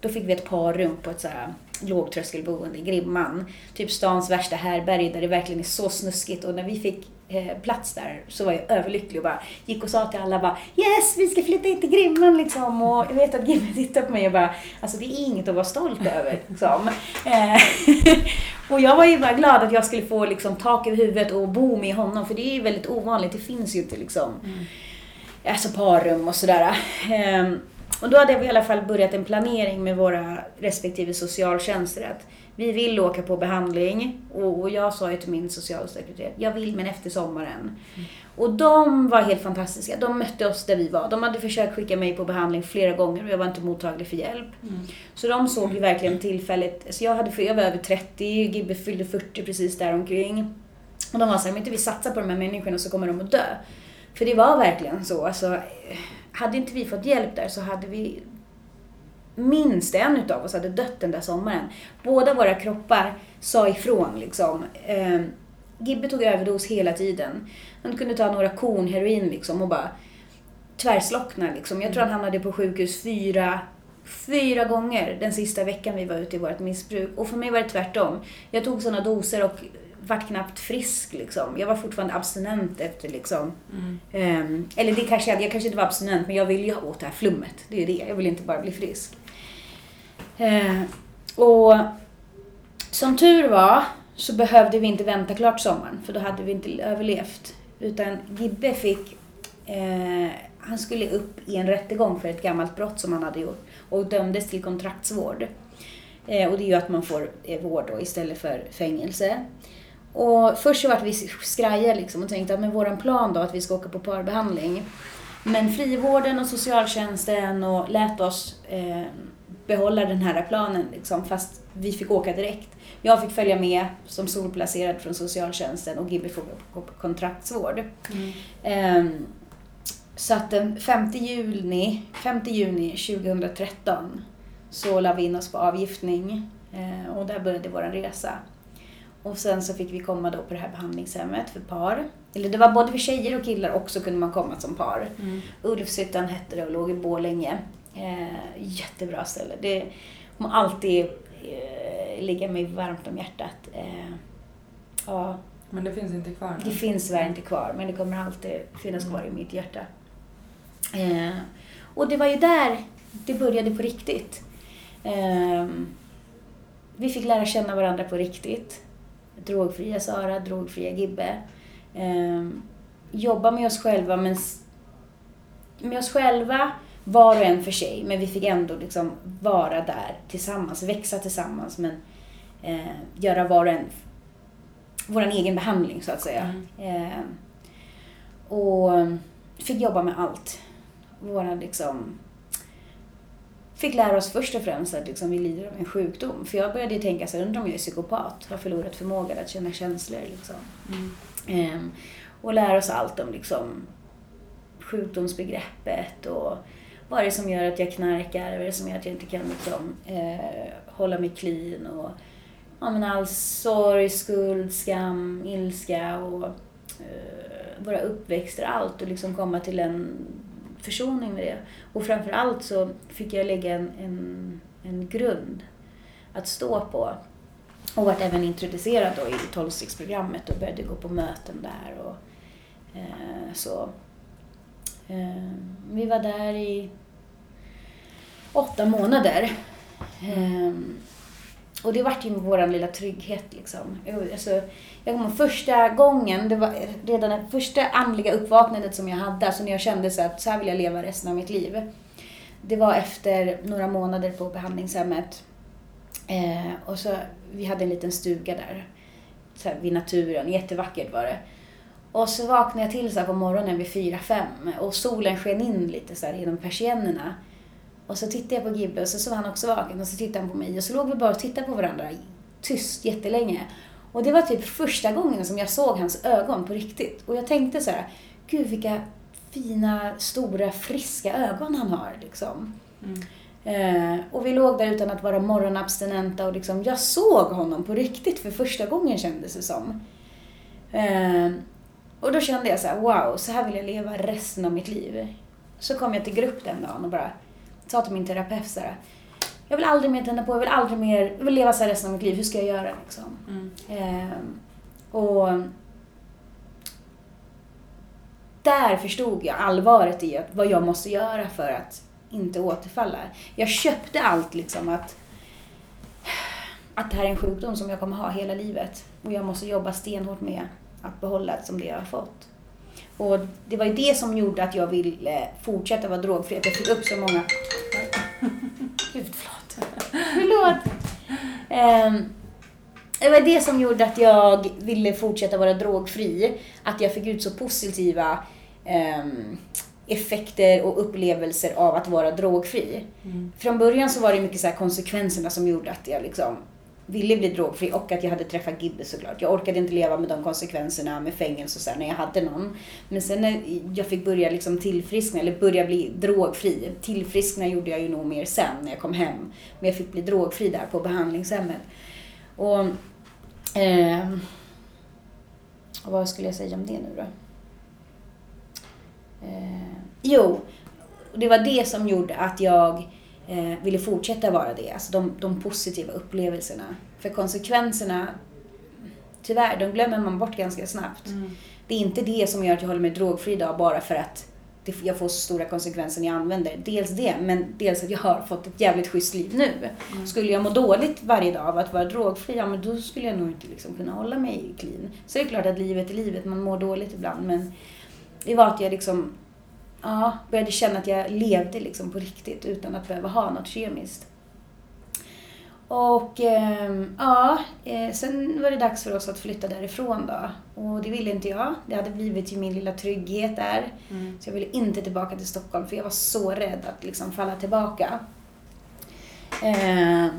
då fick vi ett par rum på ett så här lågtröskelboende i Grimman. Typ stans värsta härberg där det verkligen är så snuskigt. Och när vi fick eh, plats där så var jag överlycklig och bara gick och sa till alla bara Yes, vi ska flytta in till Grimman liksom. Och jag vet att Gimmi tittade på mig och bara Alltså det är inget att vara stolt över liksom. Eh, och jag var ju bara glad att jag skulle få liksom tak över huvudet och bo med honom. För det är ju väldigt ovanligt. Det finns ju inte liksom mm. Alltså parrum och sådär. Eh, och då hade vi i alla fall börjat en planering med våra respektive socialtjänster att vi vill åka på behandling och, och jag sa ju till min socialsekreterare, jag vill men efter sommaren. Mm. Och de var helt fantastiska. De mötte oss där vi var. De hade försökt skicka mig på behandling flera gånger och jag var inte mottaglig för hjälp. Mm. Så de såg ju verkligen tillfället. Så jag, hade, jag var över 30, Gibbe fyllde 40 precis däromkring. Och de var såhär, om inte vi satsar på de här människorna så kommer de att dö. För det var verkligen så. Alltså, hade inte vi fått hjälp där så hade vi minst en utav oss hade dött den där sommaren. Båda våra kroppar sa ifrån liksom. Eh, Gibbe tog överdos hela tiden. Han kunde ta några korn heroin liksom och bara tvärslockna liksom. Jag tror han hamnade på sjukhus fyra, fyra gånger den sista veckan vi var ute i vårt missbruk. Och för mig var det tvärtom. Jag tog sådana doser och vart knappt frisk liksom. Jag var fortfarande abstinent efter liksom. Mm. Um, eller det kanske jag, jag kanske inte var abstinent men jag ville ju ha åt det här flummet. Det är det. Jag vill inte bara bli frisk. Uh, och som tur var så behövde vi inte vänta klart sommaren för då hade vi inte överlevt. Utan Gibbe fick, eh, han skulle upp i en rättegång för ett gammalt brott som han hade gjort och dömdes till kontraktsvård. Eh, och det är ju att man får eh, vård då istället för fängelse. Och först så vart vi skraja liksom och tänkte att med våran plan då att vi ska åka på parbehandling. Men frivården och socialtjänsten och lät oss eh, behålla den här planen liksom, fast vi fick åka direkt. Jag fick följa med som solplacerad från socialtjänsten och Gibby får gå på kontraktsvård. Mm. Um, så att den 5 juni, 5 juni 2013 så la vi in oss på avgiftning uh, och där började vår resa. Och sen så fick vi komma då på det här behandlingshemmet för par. Eller det var både för tjejer och killar också kunde man komma som par. Mm. Ulfshyttan hette det och låg i Borlänge. Eh, jättebra ställe. Det kommer alltid eh, ligga mig varmt om hjärtat. Eh, ja. Men det finns inte kvar nu? Det finns tyvärr inte kvar, men det kommer alltid finnas kvar i mitt hjärta. Eh, och det var ju där det började på riktigt. Eh, vi fick lära känna varandra på riktigt. Drogfria Sara, drogfria Gibbe. Eh, jobba med oss själva, men med oss själva var och en för sig, men vi fick ändå liksom vara där tillsammans, växa tillsammans, men eh, göra var och en vår egen behandling så att säga. Mm. Eh, och fick jobba med allt. Våra liksom fick lära oss först och främst att liksom, vi lider av en sjukdom. För jag började tänka så undrar om jag är psykopat, har förlorat förmågan att känna känslor. Liksom. Mm. Eh, och lära oss allt om liksom, sjukdomsbegreppet och vad är det som gör att jag knarkar? Vad är det som gör att jag inte kan liksom, eh, hålla mig clean? Och, ja, men all sorg, skuld, skam, ilska och eh, våra uppväxter, allt och liksom komma till en försoning med det. Och framför allt så fick jag lägga en, en, en grund att stå på. Och vart även introducerad då i tolvstegsprogrammet och började gå på möten där. Och, eh, så. Eh, vi var där i åtta månader. Um, och det vart ju vår lilla trygghet liksom. Alltså, jag kommer första gången, det var redan det första andliga uppvaknandet som jag hade, alltså när jag kände så att så här vill jag leva resten av mitt liv. Det var efter några månader på behandlingshemmet. Eh, och så, vi hade en liten stuga där, så här, vid naturen, jättevackert var det. Och så vaknade jag till så på morgonen vid fyra fem och solen sken in lite så här genom persiennerna. Och så tittade jag på Gibbe och så såg han också vaken och så tittade han på mig och så låg vi bara och tittade på varandra tyst jättelänge. Och det var typ första gången som jag såg hans ögon på riktigt. Och jag tänkte så här, gud vilka fina, stora, friska ögon han har liksom. Mm. Eh, och vi låg där utan att vara morgonabstinenta och liksom, jag såg honom på riktigt för första gången kändes det som. Eh, och då kände jag så här, wow, så här vill jag leva resten av mitt liv. Så kom jag till grupp den dagen och bara, sa till min terapeut så här, jag vill aldrig mer tända på, jag vill aldrig mer, jag vill leva så här resten av mitt liv, hur ska jag göra liksom? Mm. Eh, och där förstod jag allvaret i att, vad jag måste göra för att inte återfalla. Jag köpte allt liksom att, att det här är en sjukdom som jag kommer ha hela livet och jag måste jobba stenhårt med att behålla det som det jag har fått. Och det var ju det som gjorde att jag ville fortsätta vara drogfri. Att jag fick upp så många förlåt. Ehm, det var det som gjorde att jag ville fortsätta vara drogfri. Att jag fick ut så positiva ehm, effekter och upplevelser av att vara drogfri. Från början så var det mycket så konsekvenserna som gjorde att jag liksom ville bli drogfri och att jag hade träffat Gibbe såklart. Jag orkade inte leva med de konsekvenserna med fängelse och så här, när jag hade någon. Men sen när jag fick börja liksom tillfriskna, eller börja bli drogfri. Tillfriskna gjorde jag ju nog mer sen när jag kom hem. Men jag fick bli drogfri där på behandlingshemmet. Och... eh, vad skulle jag säga om det nu då? Eh, jo, det var det som gjorde att jag eh, ville fortsätta vara det. Alltså de, de positiva upplevelserna. För konsekvenserna, tyvärr, de glömmer man bort ganska snabbt. Det är inte det som gör att jag håller mig drogfri idag bara för att det, jag får så stora konsekvenser när jag använder. Dels det, men dels att jag har fått ett jävligt schysst liv nu. Skulle jag må dåligt varje dag av att vara drogfri, ja men då skulle jag nog inte liksom kunna hålla mig clean. Så det är klart att livet är livet, man mår dåligt ibland, men det var att jag liksom ja, började känna att jag levde liksom på riktigt utan att behöva ha något kemiskt. Och ehm, ja, eh, sen var det dags för oss att flytta därifrån då. Och det ville inte jag. Det hade blivit ju min lilla trygghet där. Så jag ville inte tillbaka till Stockholm för jag var så rädd att liksom falla tillbaka. Ehm,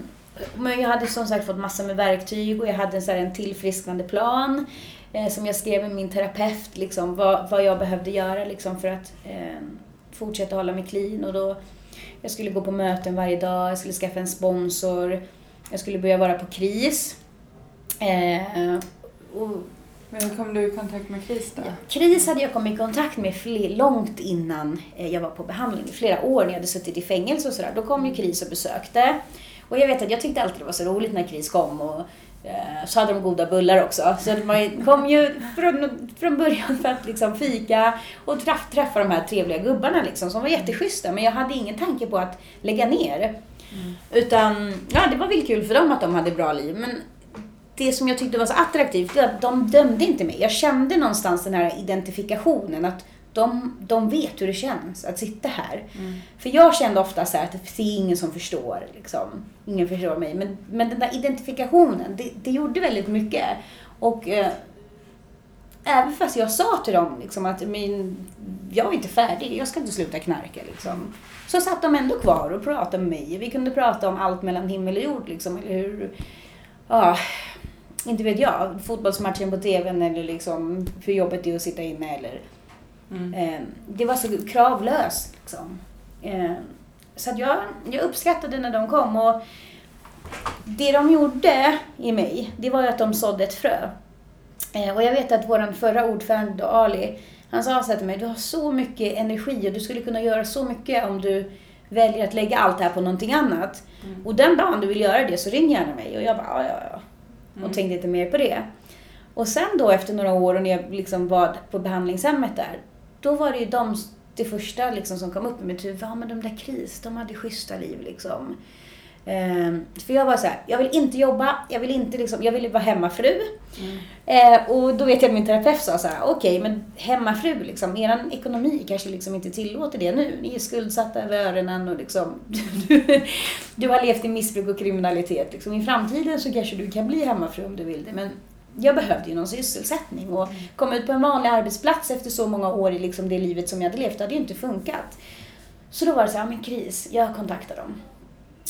men jag hade som sagt fått massor med verktyg och jag hade en, så här, en tillfrisknande plan eh, som jag skrev med min terapeut, liksom, vad, vad jag behövde göra liksom, för att eh, fortsätta hålla mig clean. Och då, jag skulle gå på möten varje dag, jag skulle skaffa en sponsor, jag skulle börja vara på KRIS. Eh, och Men kom du i kontakt med KRIS då? KRIS hade jag kommit i kontakt med fler, långt innan eh, jag var på behandling. Flera år när jag hade suttit i fängelse och sådär. Då kom ju KRIS och besökte. Och jag vet att jag tyckte alltid det var så roligt när KRIS kom. Och, så hade de goda bullar också. Så man kom ju från, från början för att liksom fika och träff, träffa de här trevliga gubbarna liksom, som var jätteschyssta. Men jag hade ingen tanke på att lägga ner. Utan, ja det var väl kul för dem att de hade bra liv. Men det som jag tyckte var så attraktivt, det var att de dömde inte mig. Jag kände någonstans den här identifikationen, att de, de vet hur det känns att sitta här. För jag kände ofta så här att det är ingen som förstår, liksom. Ingen förstår mig. Men, men den där identifikationen, det, det gjorde väldigt mycket. Och eh, även fast jag sa till dem liksom, att min, jag är inte färdig, jag ska inte sluta knarka. Liksom. Så satt de ändå kvar och pratade med mig. Vi kunde prata om allt mellan himmel och jord. Liksom, eller hur, ja, inte vet jag, fotbollsmatchen på TVn eller liksom hur jobbet är att sitta inne. Eller, eh, det var så kravlöst. Liksom. Eh, så att jag, jag uppskattade när de kom. Och det de gjorde i mig, det var ju att de sådde ett frö. Eh, och jag vet att vår förra ordförande Ali, han sa så till mig, du har så mycket energi och du skulle kunna göra så mycket om du väljer att lägga allt det här på någonting annat. Och den dagen du vill göra det så ring gärna mig. Och jag bara, ja, ja, ja. Och tänkte inte mer på det. Och sen då efter några år och när jag liksom var på behandlingshemmet där, då var det ju de, det första liksom som kom upp i mitt huvud, ja men de där KRIS, de hade schyssta liv liksom. Ehm, för jag var så här, jag vill inte jobba, jag vill inte liksom, jag vill vara hemmafru. Eh, och då vet jag att min terapeut sa så här, okej men hemmafru liksom, eran ekonomi kanske liksom inte tillåter det nu. Ni är skuldsatta över öronen och liksom, du, du har levt i missbruk och kriminalitet. Liksom. I framtiden så kanske du kan bli hemmafru om du vill det. Men jag behövde ju någon sysselsättning och komma ut på en vanlig arbetsplats efter så många år i liksom det livet som jag hade levt, det hade ju inte funkat. Så då var det så här, men kris, jag kontaktar dem.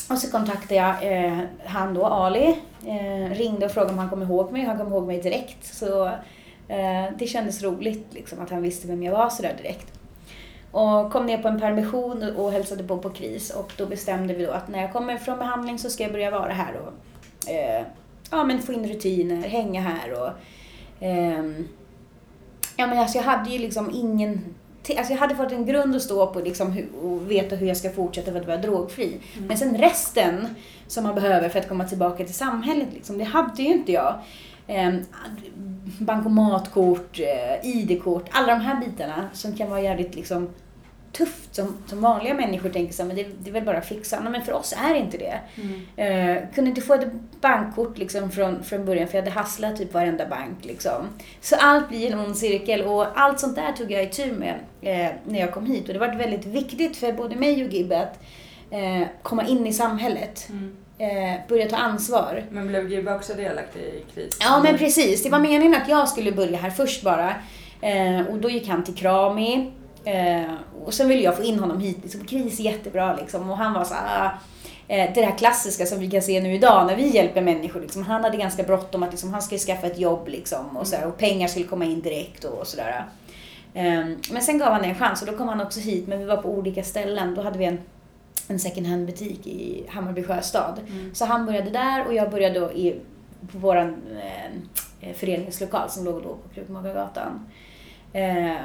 Och så kontaktade jag eh, han då, Ali. Eh, ringde och frågade om han kom ihåg mig. Han kom ihåg mig direkt. Så eh, det kändes roligt liksom, att han visste vem jag var sådär direkt. Och kom ner på en permission och, och hälsade på på KRIS. Och då bestämde vi då att när jag kommer från behandling så ska jag börja vara här och eh, ja, men få in rutiner, hänga här och ehm, Ja men alltså jag hade ju liksom ingen Alltså jag hade fått en grund att stå på liksom hur, och veta hur jag ska fortsätta för att vara drogfri. Men sen resten som man behöver för att komma tillbaka till samhället, liksom, det hade ju inte jag. Ehm, bankomatkort, eh, ID-kort, alla de här bitarna som kan vara jävligt liksom, tufft som, som vanliga människor tänker så här, men det, det är väl bara att fixa. Nej, men för oss är det inte det. Eh, kunde inte få ett bankkort liksom från, från början för jag hade hasslat typ varenda bank. Liksom. Så allt blir en ond cirkel och allt sånt där tog jag i tur med eh, när jag kom hit. Och det var väldigt viktigt för både mig och Gibbe att eh, komma in i samhället. eh, börja ta ansvar. Men blev Gibbe också delaktig i kris? Ja, men precis. Det var meningen att jag skulle börja här först bara. Eh, och då gick han till Krami. Eh, och sen ville jag få in honom hit. Liksom, kris är jättebra liksom. Och han var så här, eh, det här klassiska som vi kan se nu idag när vi hjälper människor. Liksom. Han hade ganska bråttom att liksom, han skulle skaffa ett jobb liksom, och, så här, och pengar skulle komma in direkt och sådär. Eh, men sen gav han en chans och då kom han också hit, men vi var på olika ställen. Då hade vi en en second hand-butik i Hammarby sjöstad. Mm. Så han började där och jag började då i, på vår eh, föreningslokal som låg då på Krukmakargatan. Eh,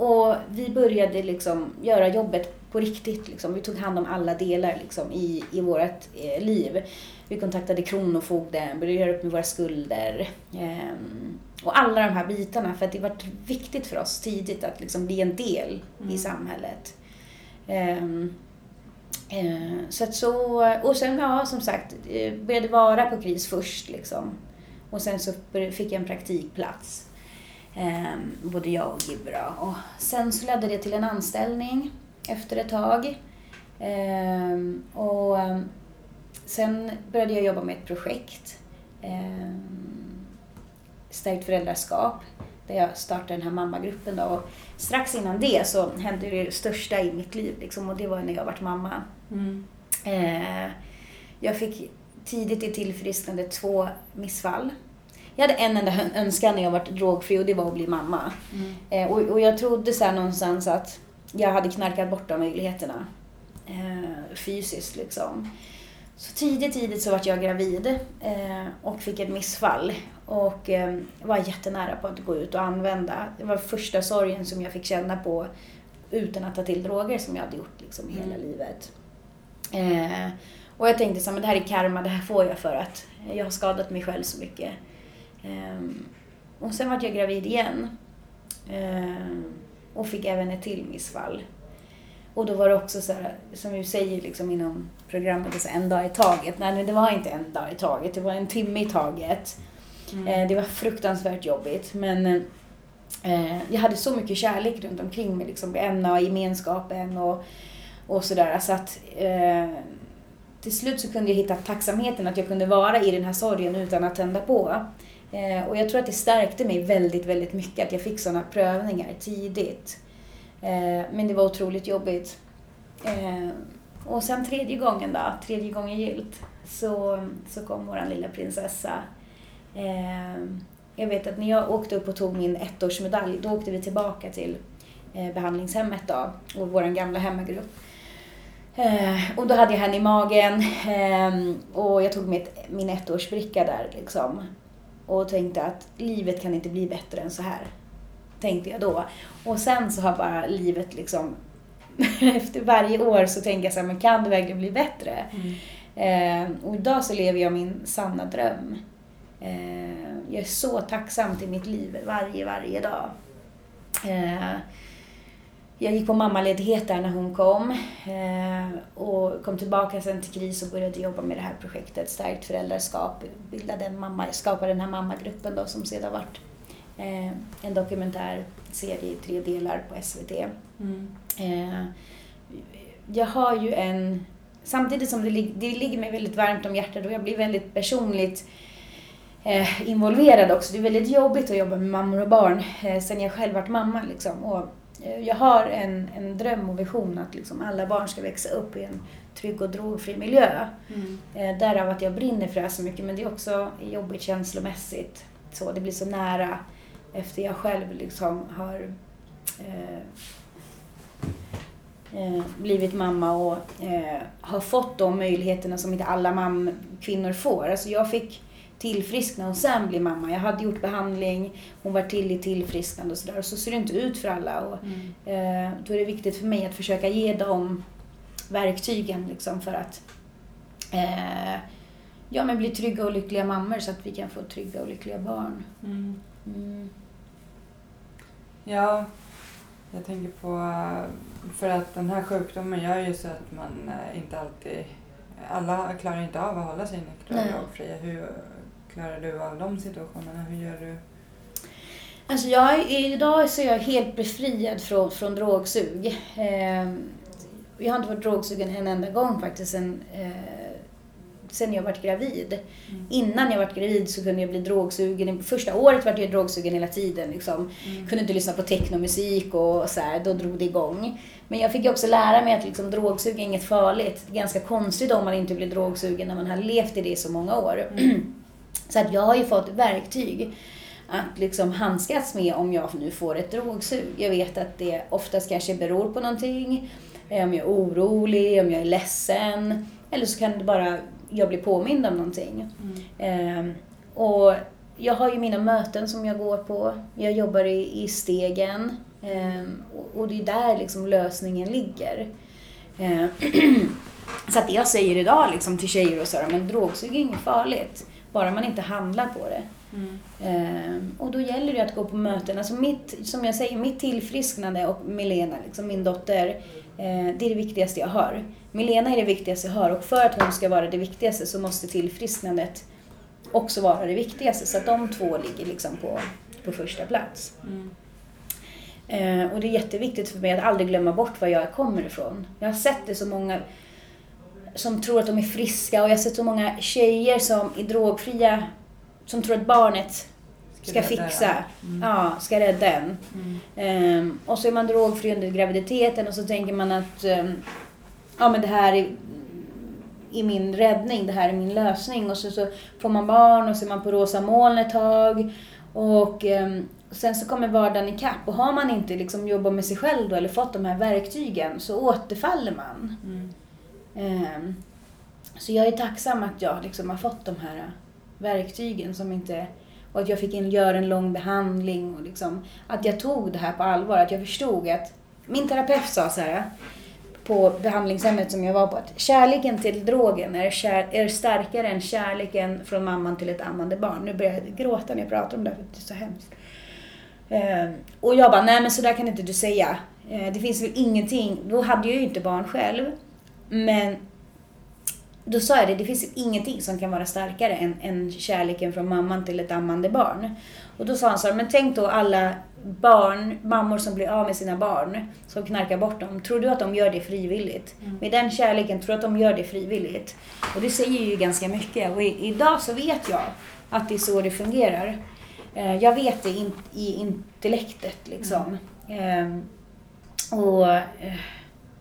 och vi började liksom göra jobbet på riktigt. Liksom. Vi tog hand om alla delar liksom, i, i vårt eh, liv. Vi kontaktade Kronofogden, började göra upp med våra skulder. Eh, och alla de här bitarna, för att det var viktigt för oss tidigt att liksom bli en del mm. i samhället. Um, Eh, så att så, och sen ja, som sagt, eh, började vara på KRIS först liksom. Och sen så fick jag en praktikplats. Eh, både jag och Gibra. Och sen så ledde det till en anställning efter ett tag. Eh, och sen började jag jobba med ett projekt. Eh, stärkt föräldraskap där jag startade den här mammagruppen. Då. Och strax innan det så hände det största i mitt liv liksom, och det var när jag var mamma. Mm. Jag fick tidigt i tillfrisknande två missfall. Jag hade en enda önskan när jag var drogfri och det var att bli mamma. Mm. Eh, och, och, jag trodde så någonstans att jag hade knarkat bort de möjligheterna. Eh, fysiskt liksom. Så tidigt, tidigt så var jag gravid eh, och fick ett missfall. Och eh, var jättenära på att gå ut och använda. Det var första sorgen som jag fick känna på utan att ta till droger som jag hade gjort liksom hela mm. livet. Eh, och jag tänkte så men det här är karma, det här får jag för att jag har skadat mig själv så mycket. Eh, och sen var jag gravid igen. Eh, och fick även ett till missfall. Och då var det också så här, som vi säger liksom inom programmet, så en dag i taget. Nej, det var inte en dag i taget, det var en timme i taget. Mm. Eh, det var fruktansvärt jobbigt. Men eh, jag hade så mycket kärlek runt omkring mig. Liksom, MA, gemenskapen och, och sådär. Så att eh, till slut så kunde jag hitta tacksamheten att jag kunde vara i den här sorgen utan att tända på. Eh, och jag tror att det stärkte mig väldigt, väldigt mycket att jag fick sådana prövningar tidigt. Eh, men det var otroligt jobbigt. Eh, och sen tredje gången då, tredje gången gilt, så, så kom vår lilla prinsessa. Eh, jag vet att när jag åkte upp och tog min ettårsmedalj, då åkte vi tillbaka till eh, behandlingshemmet då, och vår gamla hemmagrupp. Eh, och då hade jag henne i magen eh, och jag tog mitt, min ettårsbricka där liksom. Och tänkte att livet kan inte bli bättre än så här tänkte jag då. Och sen så har bara livet liksom, efter varje år så tänker jag så här, men kan det verkligen bli bättre? Mm. Eh, och idag så lever jag min sanna dröm. Eh, jag är så tacksam till mitt liv varje, varje dag. Eh, jag gick på mammaledighet där när hon kom eh, och kom tillbaka sen till KRIS och började jobba med det här projektet Stärkt föräldraskap. Bildade en mamma, skapade den här mammagruppen då som sedan varit Eh, en dokumentärserie i tre delar på SVT. Mm. Eh, jag har ju en, samtidigt som det, det ligger mig väldigt varmt om hjärtat och jag blir väldigt personligt involverad också. Det är väldigt jobbigt att jobba med mammor och barn sen jag själv varit mamma. Liksom. Och, jag har en, en dröm och vision att liksom, alla barn ska växa upp i en trygg och drogfri miljö. Mm. Eh, därav att jag brinner för det här så mycket men det är också jobbigt känslomässigt. Så, det blir så nära efter jag själv liksom har eh, eh, blivit mamma och eh, har fått de möjligheterna som inte alla mam kvinnor får. Alltså jag fick tillfriskna och sen bli mamma. Jag hade gjort behandling, hon var till i tillfrisknande och sådär. Och så ser det inte ut för alla. Och, mm. eh, då är det viktigt för mig att försöka ge dem verktygen liksom för att eh, ja, men bli trygga och lyckliga mammor så att vi kan få trygga och lyckliga barn. Mm. Mm. Ja, jag tänker på... För att den här sjukdomen gör ju så att man eh, inte alltid... Alla klarar inte av att hålla sig nyktra och drogfria. Hur klarar du av de situationerna? Hur gör du? Alltså jag, idag så är jag helt befriad från, från drogsug. Eh, jag har inte varit drogsugen en enda gång faktiskt sen eh, sen jag varit gravid. Mm. Innan jag varit gravid så kunde jag bli drogsugen. Första året var jag drogsugen hela tiden. Liksom. Mm. Kunde inte lyssna på technomusik och så här, då drog det igång. Men jag fick också lära mig att liksom, drogsug är inget farligt. Det är ganska konstigt om man inte blir drogsugen när man har levt i det i så många år. Mm. Så att jag har ju fått verktyg att liksom handskas med om jag nu får ett drogsug. Jag vet att det oftast kanske beror på någonting. Eh, om jag är orolig, om jag är ledsen. Eller så kan det bara jag bli påmind om någonting. Mm. Eh, och jag har ju mina möten som jag går på. Jag jobbar i, i stegen. Eh, och, och det är där liksom lösningen ligger. Eh, så att jag säger idag liksom till tjejer och så men drogsug är inget farligt. Bara man inte handlar på det. Mm. Eh, och då gäller det att gå på möten. Alltså mitt, som jag säger, mitt tillfrisknande och Milena, liksom min dotter, eh, det är det viktigaste jag har. Milena är det viktigaste jag har och för att hon ska vara det viktigaste så måste tillfrisknandet också vara det viktigaste. Så att de två ligger liksom på, på första plats. Mm. Eh, och det är jätteviktigt för mig att aldrig glömma bort var jag kommer ifrån. Jag har sett det så många som tror att de är friska och jag har sett så många tjejer som är drogfria som tror att barnet ska, ska fixa, mm. ja, ska rädda en. Mm. Um, och så är man drogfri under graviditeten och så tänker man att um, ja, men det här är, är min räddning, det här är min lösning. Och så, så får man barn och så är man på rosa moln ett tag. Och um, sen så kommer vardagen ikapp och har man inte liksom jobbat med sig själv då, eller fått de här verktygen så återfaller man. Mm. Um, så jag är tacksam att jag liksom har fått de här verktygen som inte... Och att jag fick in, göra en lång behandling och liksom, att jag tog det här på allvar. Att jag förstod att... Min terapeut sa så här på behandlingshemmet som jag var på att kärleken till drogen är, kär, är starkare än kärleken från mamman till ett ammande barn. Nu börjar jag gråta när jag pratar om det för det är så hemskt. Eh, och jag bara, nej men så där kan inte du säga. Eh, det finns väl ingenting, då hade jag ju inte barn själv. Men då sa jag det, det finns ingenting som kan vara starkare än, än kärleken från mamman till ett ammande barn. Och då sa han så här, men tänk då alla barn, mammor som blir av med sina barn, som knarkar bort dem. Tror du att de gör det frivilligt? Mm. Med den kärleken, tror du att de gör det frivilligt? Och det säger ju ganska mycket. Och i, idag så vet jag att det är så det fungerar. Eh, jag vet det in, i intellektet liksom. Mm. Eh, och... Eh,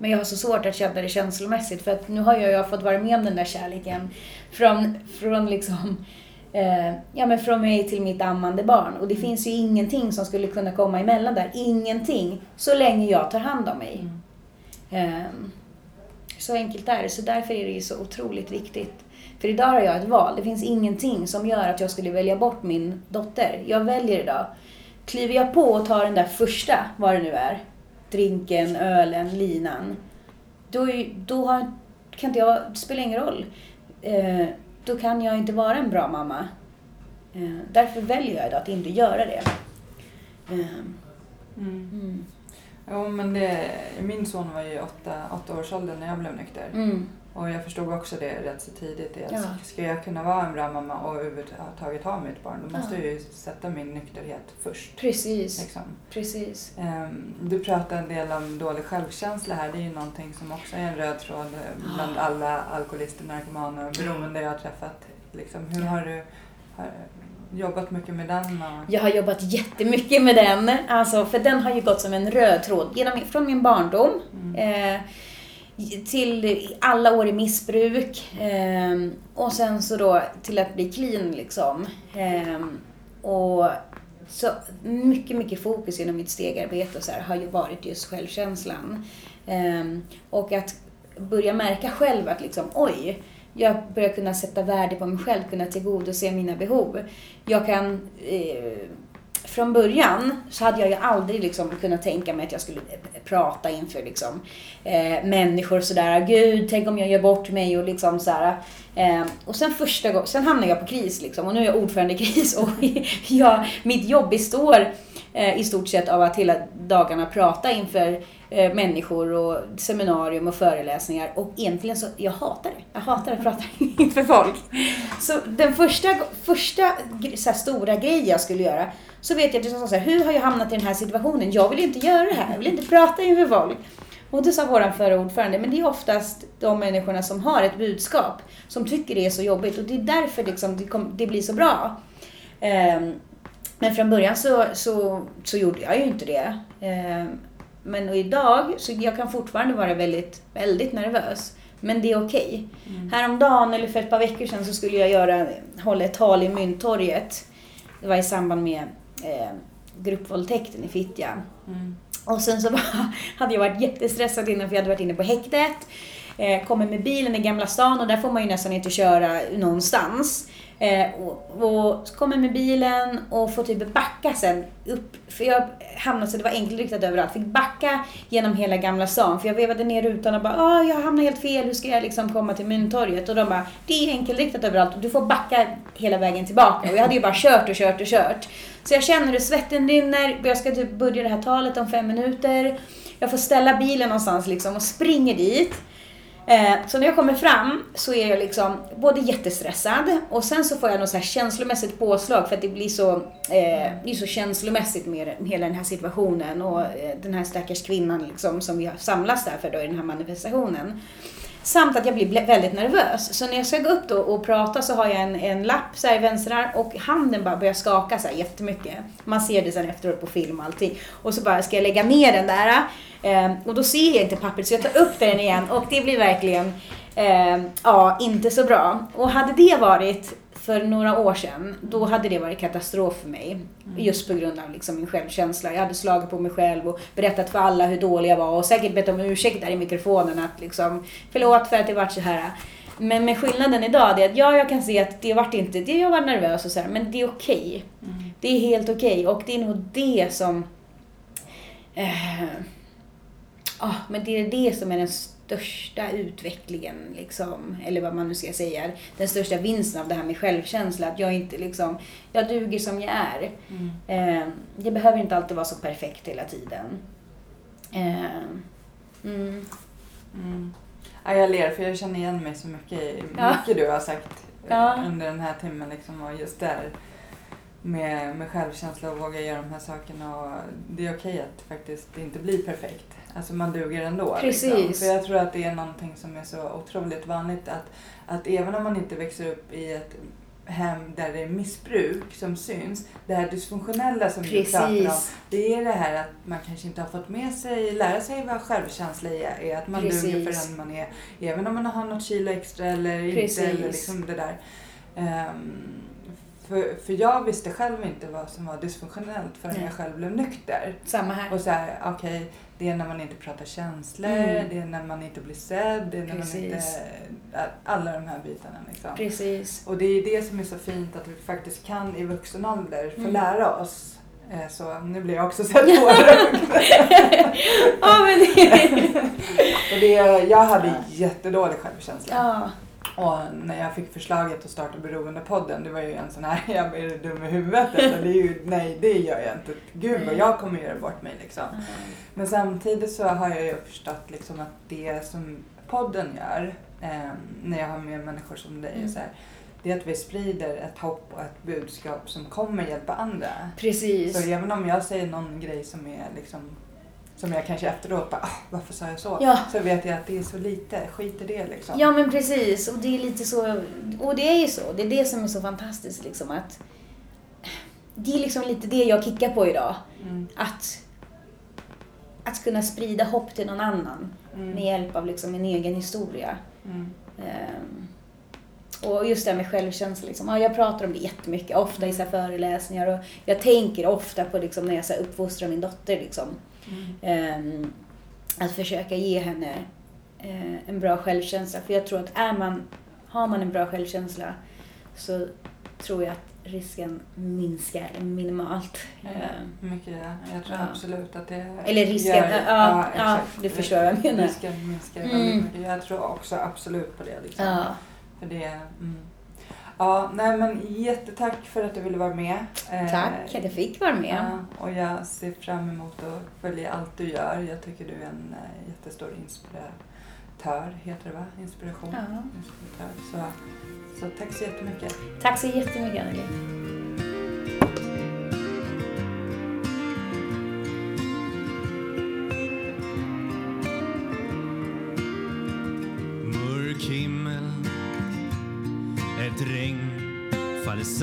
men jag har så svårt att känna det känslomässigt för att nu har jag ju fått vara med om den där kärleken från, från liksom eh, ja, men från mig till mitt ammande barn. Och det mm. finns ju ingenting som skulle kunna komma emellan där. Ingenting. Så länge jag tar hand om mig. Mm. Eh, så enkelt är det. Så därför är det ju så otroligt viktigt. För idag har jag ett val. Det finns ingenting som gör att jag skulle välja bort min dotter. Jag väljer idag. Kliver jag på och tar den där första, vad det nu är, drinken, ölen, linan. Då, då har, kan inte jag, det spelar ingen roll. Eh, då kan jag inte vara en bra mamma. Eh, därför väljer jag idag att inte göra det. Eh, mm. Mm. Jo, men det, min son var ju åtta, åtta års ålder när jag blev nykter. Mm. Och jag förstod också det rätt så tidigt. Att ja. Ska jag kunna vara en bra mamma och överhuvudtaget ha mitt barn då måste ja. jag ju sätta min nykterhet först. Precis. Liksom. Precis. Um, du pratade en del om dålig självkänsla här. Det är ju någonting som också är en röd tråd eh, bland alla alkoholister, narkomaner och beroende jag har träffat. Liksom, hur har du har, jobbat mycket med den? Och... Jag har jobbat jättemycket med den. Alltså, för den har ju gått som en röd tråd genom, från min barndom. Mm. Eh, till alla år i missbruk eh, och sen så då till att bli clean liksom. Eh, och så mycket, mycket fokus inom mitt stegarbete och så här, har ju varit just självkänslan. Eh, och att börja märka själv att liksom, oj, jag börjar kunna sätta värde på mig själv, kunna tillgodose mina behov. Jag kan eh, från början så hade jag ju aldrig liksom kunnat tänka mig att jag skulle prata inför liksom, eh, människor sådär. Gud, tänk om jag gör bort mig och liksom sådär. Eh, och sen första gången, sen hamnade jag på KRIS liksom och nu är jag ordförande i KRIS och jag, mitt jobb består eh, i stort sett av att hela dagarna prata inför eh, människor och seminarium och föreläsningar. Och egentligen så, jag hatar det. Jag hatar att prata inför folk. Så den första, första så stora grejen jag skulle göra så vet jag att jag sa så här, hur har jag hamnat i den här situationen? Jag vill inte göra det här, jag vill inte prata inför folk. Och då sa vår förra ordförande, men det är oftast de människorna som har ett budskap som tycker det är så jobbigt och det är därför liksom det, kom, det blir så bra. Um, men från början så, så, så gjorde jag ju inte det. Um, men idag, så jag kan fortfarande vara väldigt, väldigt nervös. Men det är okej. Okay. Mm. Häromdagen, eller för ett par veckor sedan, så skulle jag göra, hålla ett tal i Mynttorget. Det var i samband med eh, gruppvåldtäkten i Fittja. Mm. Och sen så var, hade jag varit jättestressad innan för jag hade varit inne på häktet. Eh, kommer med bilen i Gamla stan och där får man ju nästan inte köra någonstans. Eh, och, och kommer med bilen och får typ backa sen upp. För jag hamnade så det var enkelriktat överallt. Fick backa genom hela Gamla stan. För jag vevade ner rutan och bara ah jag hamnade helt fel. Hur ska jag liksom komma till Mynttorget? Och de bara Det är enkelriktat överallt och du får backa hela vägen tillbaka. Och jag hade ju bara kört och kört och kört. Så jag känner hur svetten rinner. Jag ska typ börja det här talet om fem minuter. Jag får ställa bilen någonstans liksom och springer dit. Eh, så när jag kommer fram så är jag liksom både jättestressad och sen så får jag något så här känslomässigt påslag för att det blir så, eh, det är så känslomässigt med hela den här situationen och eh, den här stackars kvinnan liksom som vi har samlats där för då i den här manifestationen. Samt att jag blir väldigt nervös. Så när jag ska gå upp då och prata så har jag en, en lapp så här i vänster arm och handen bara börjar skaka så här jättemycket. Man ser det sen efteråt på film och allting. Och så bara ska jag lägga ner den där. Eh, och då ser jag inte pappret så jag tar upp den igen och det blir verkligen, eh, ja, inte så bra. Och hade det varit för några år sedan, då hade det varit katastrof för mig. Mm. Just på grund av liksom min självkänsla. Jag hade slagit på mig själv och berättat för alla hur dålig jag var och säkert bett om ursäkt där i mikrofonen att liksom, förlåt för att det vart så här. Men med skillnaden idag är att ja, jag kan se att det vart inte, det jag var nervös och så här, men det är okej. Okay. Mm. Det är helt okej okay. och det är nog det som eh, oh, men det är det som är den största utvecklingen, liksom, eller vad man nu ska säga, den största vinsten av det här med självkänsla. Att jag inte liksom, jag duger som jag är. Mm. Eh, det behöver inte alltid vara så perfekt hela tiden. Eh, mm. Mm. Ja, jag ler för jag känner igen mig så mycket i ja. mycket du har sagt ja. under den här timmen. Liksom, och just där med, med självkänsla och våga göra de här sakerna. Och det är okej att faktiskt inte bli perfekt. Alltså man duger ändå. Precis. Liksom. För jag tror att det är någonting som är så otroligt vanligt att, att även om man inte växer upp i ett hem där det är missbruk som syns. Det här dysfunktionella som Precis. du pratar om. Det är det här att man kanske inte har fått med sig, lära sig vad självkänsla är. är att man Precis. duger för den man är. Även om man har något kilo extra eller Precis. inte. Eller liksom det där. Um, för, för jag visste själv inte vad som var dysfunktionellt förrän Nej. jag själv blev nykter. Samma här. Och så här, okej, okay, det är när man inte pratar känslor, mm. det är när man inte blir sedd, det är när Precis. man inte... Alla de här bitarna liksom. Precis. Och det är det som är så fint att vi faktiskt kan i vuxen ålder få mm. lära oss. Eh, så nu blir jag också sett tårögd. ja, men det... och det, jag hade jättedålig självkänsla. Ja. Och när jag fick förslaget att starta Beroendepodden, det var ju en sån här, jag är dum i huvudet eller? Det är ju, nej det gör jag inte. Gud vad jag kommer göra bort mig liksom. Mm. Men samtidigt så har jag ju förstått liksom att det som podden gör, eh, när jag har med människor som dig, mm. så här, det är att vi sprider ett hopp och ett budskap som kommer hjälpa andra. Precis. Så även om jag säger någon grej som är liksom som jag kanske efteråt bara, ah, varför sa jag så? Ja. Så vet jag att det är så lite, skit i det liksom. Ja men precis, och det är lite så, och det är ju så, det är det som är så fantastiskt liksom att det är liksom lite det jag kickar på idag. Mm. Att, att kunna sprida hopp till någon annan mm. med hjälp av liksom min egen historia. Mm. Um, och just det här med självkänsla. Liksom. Ja, jag pratar om det jättemycket, ofta i så föreläsningar. Och jag tänker ofta på liksom, när jag så uppfostrar min dotter. Liksom. Mm. att försöka ge henne uh, en bra självkänsla. För jag tror att är man, har man en bra självkänsla så tror jag att risken minskar minimalt. Ja, mycket, ja. Jag tror ja. absolut att det Eller risken, gör, ja, ja, ja, du förstår vad jag menar. Risken minskar mm. väldigt mycket. Jag tror också absolut på det. Liksom. Ja. För det mm. Ja, nej men jättetack för att du ville vara med. Tack eh, att jag fick vara med. Ja, och jag ser fram emot att följa allt du gör. Jag tycker du är en eh, jättestor inspiratör, heter det va? Inspiration? Ja. Inspiratör. Så, så tack så jättemycket. Tack så jättemycket Anneli.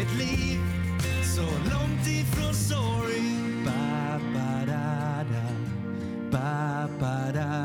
Ett liv så långt ifrån sorg ba, ba, da, da. Ba, ba, da.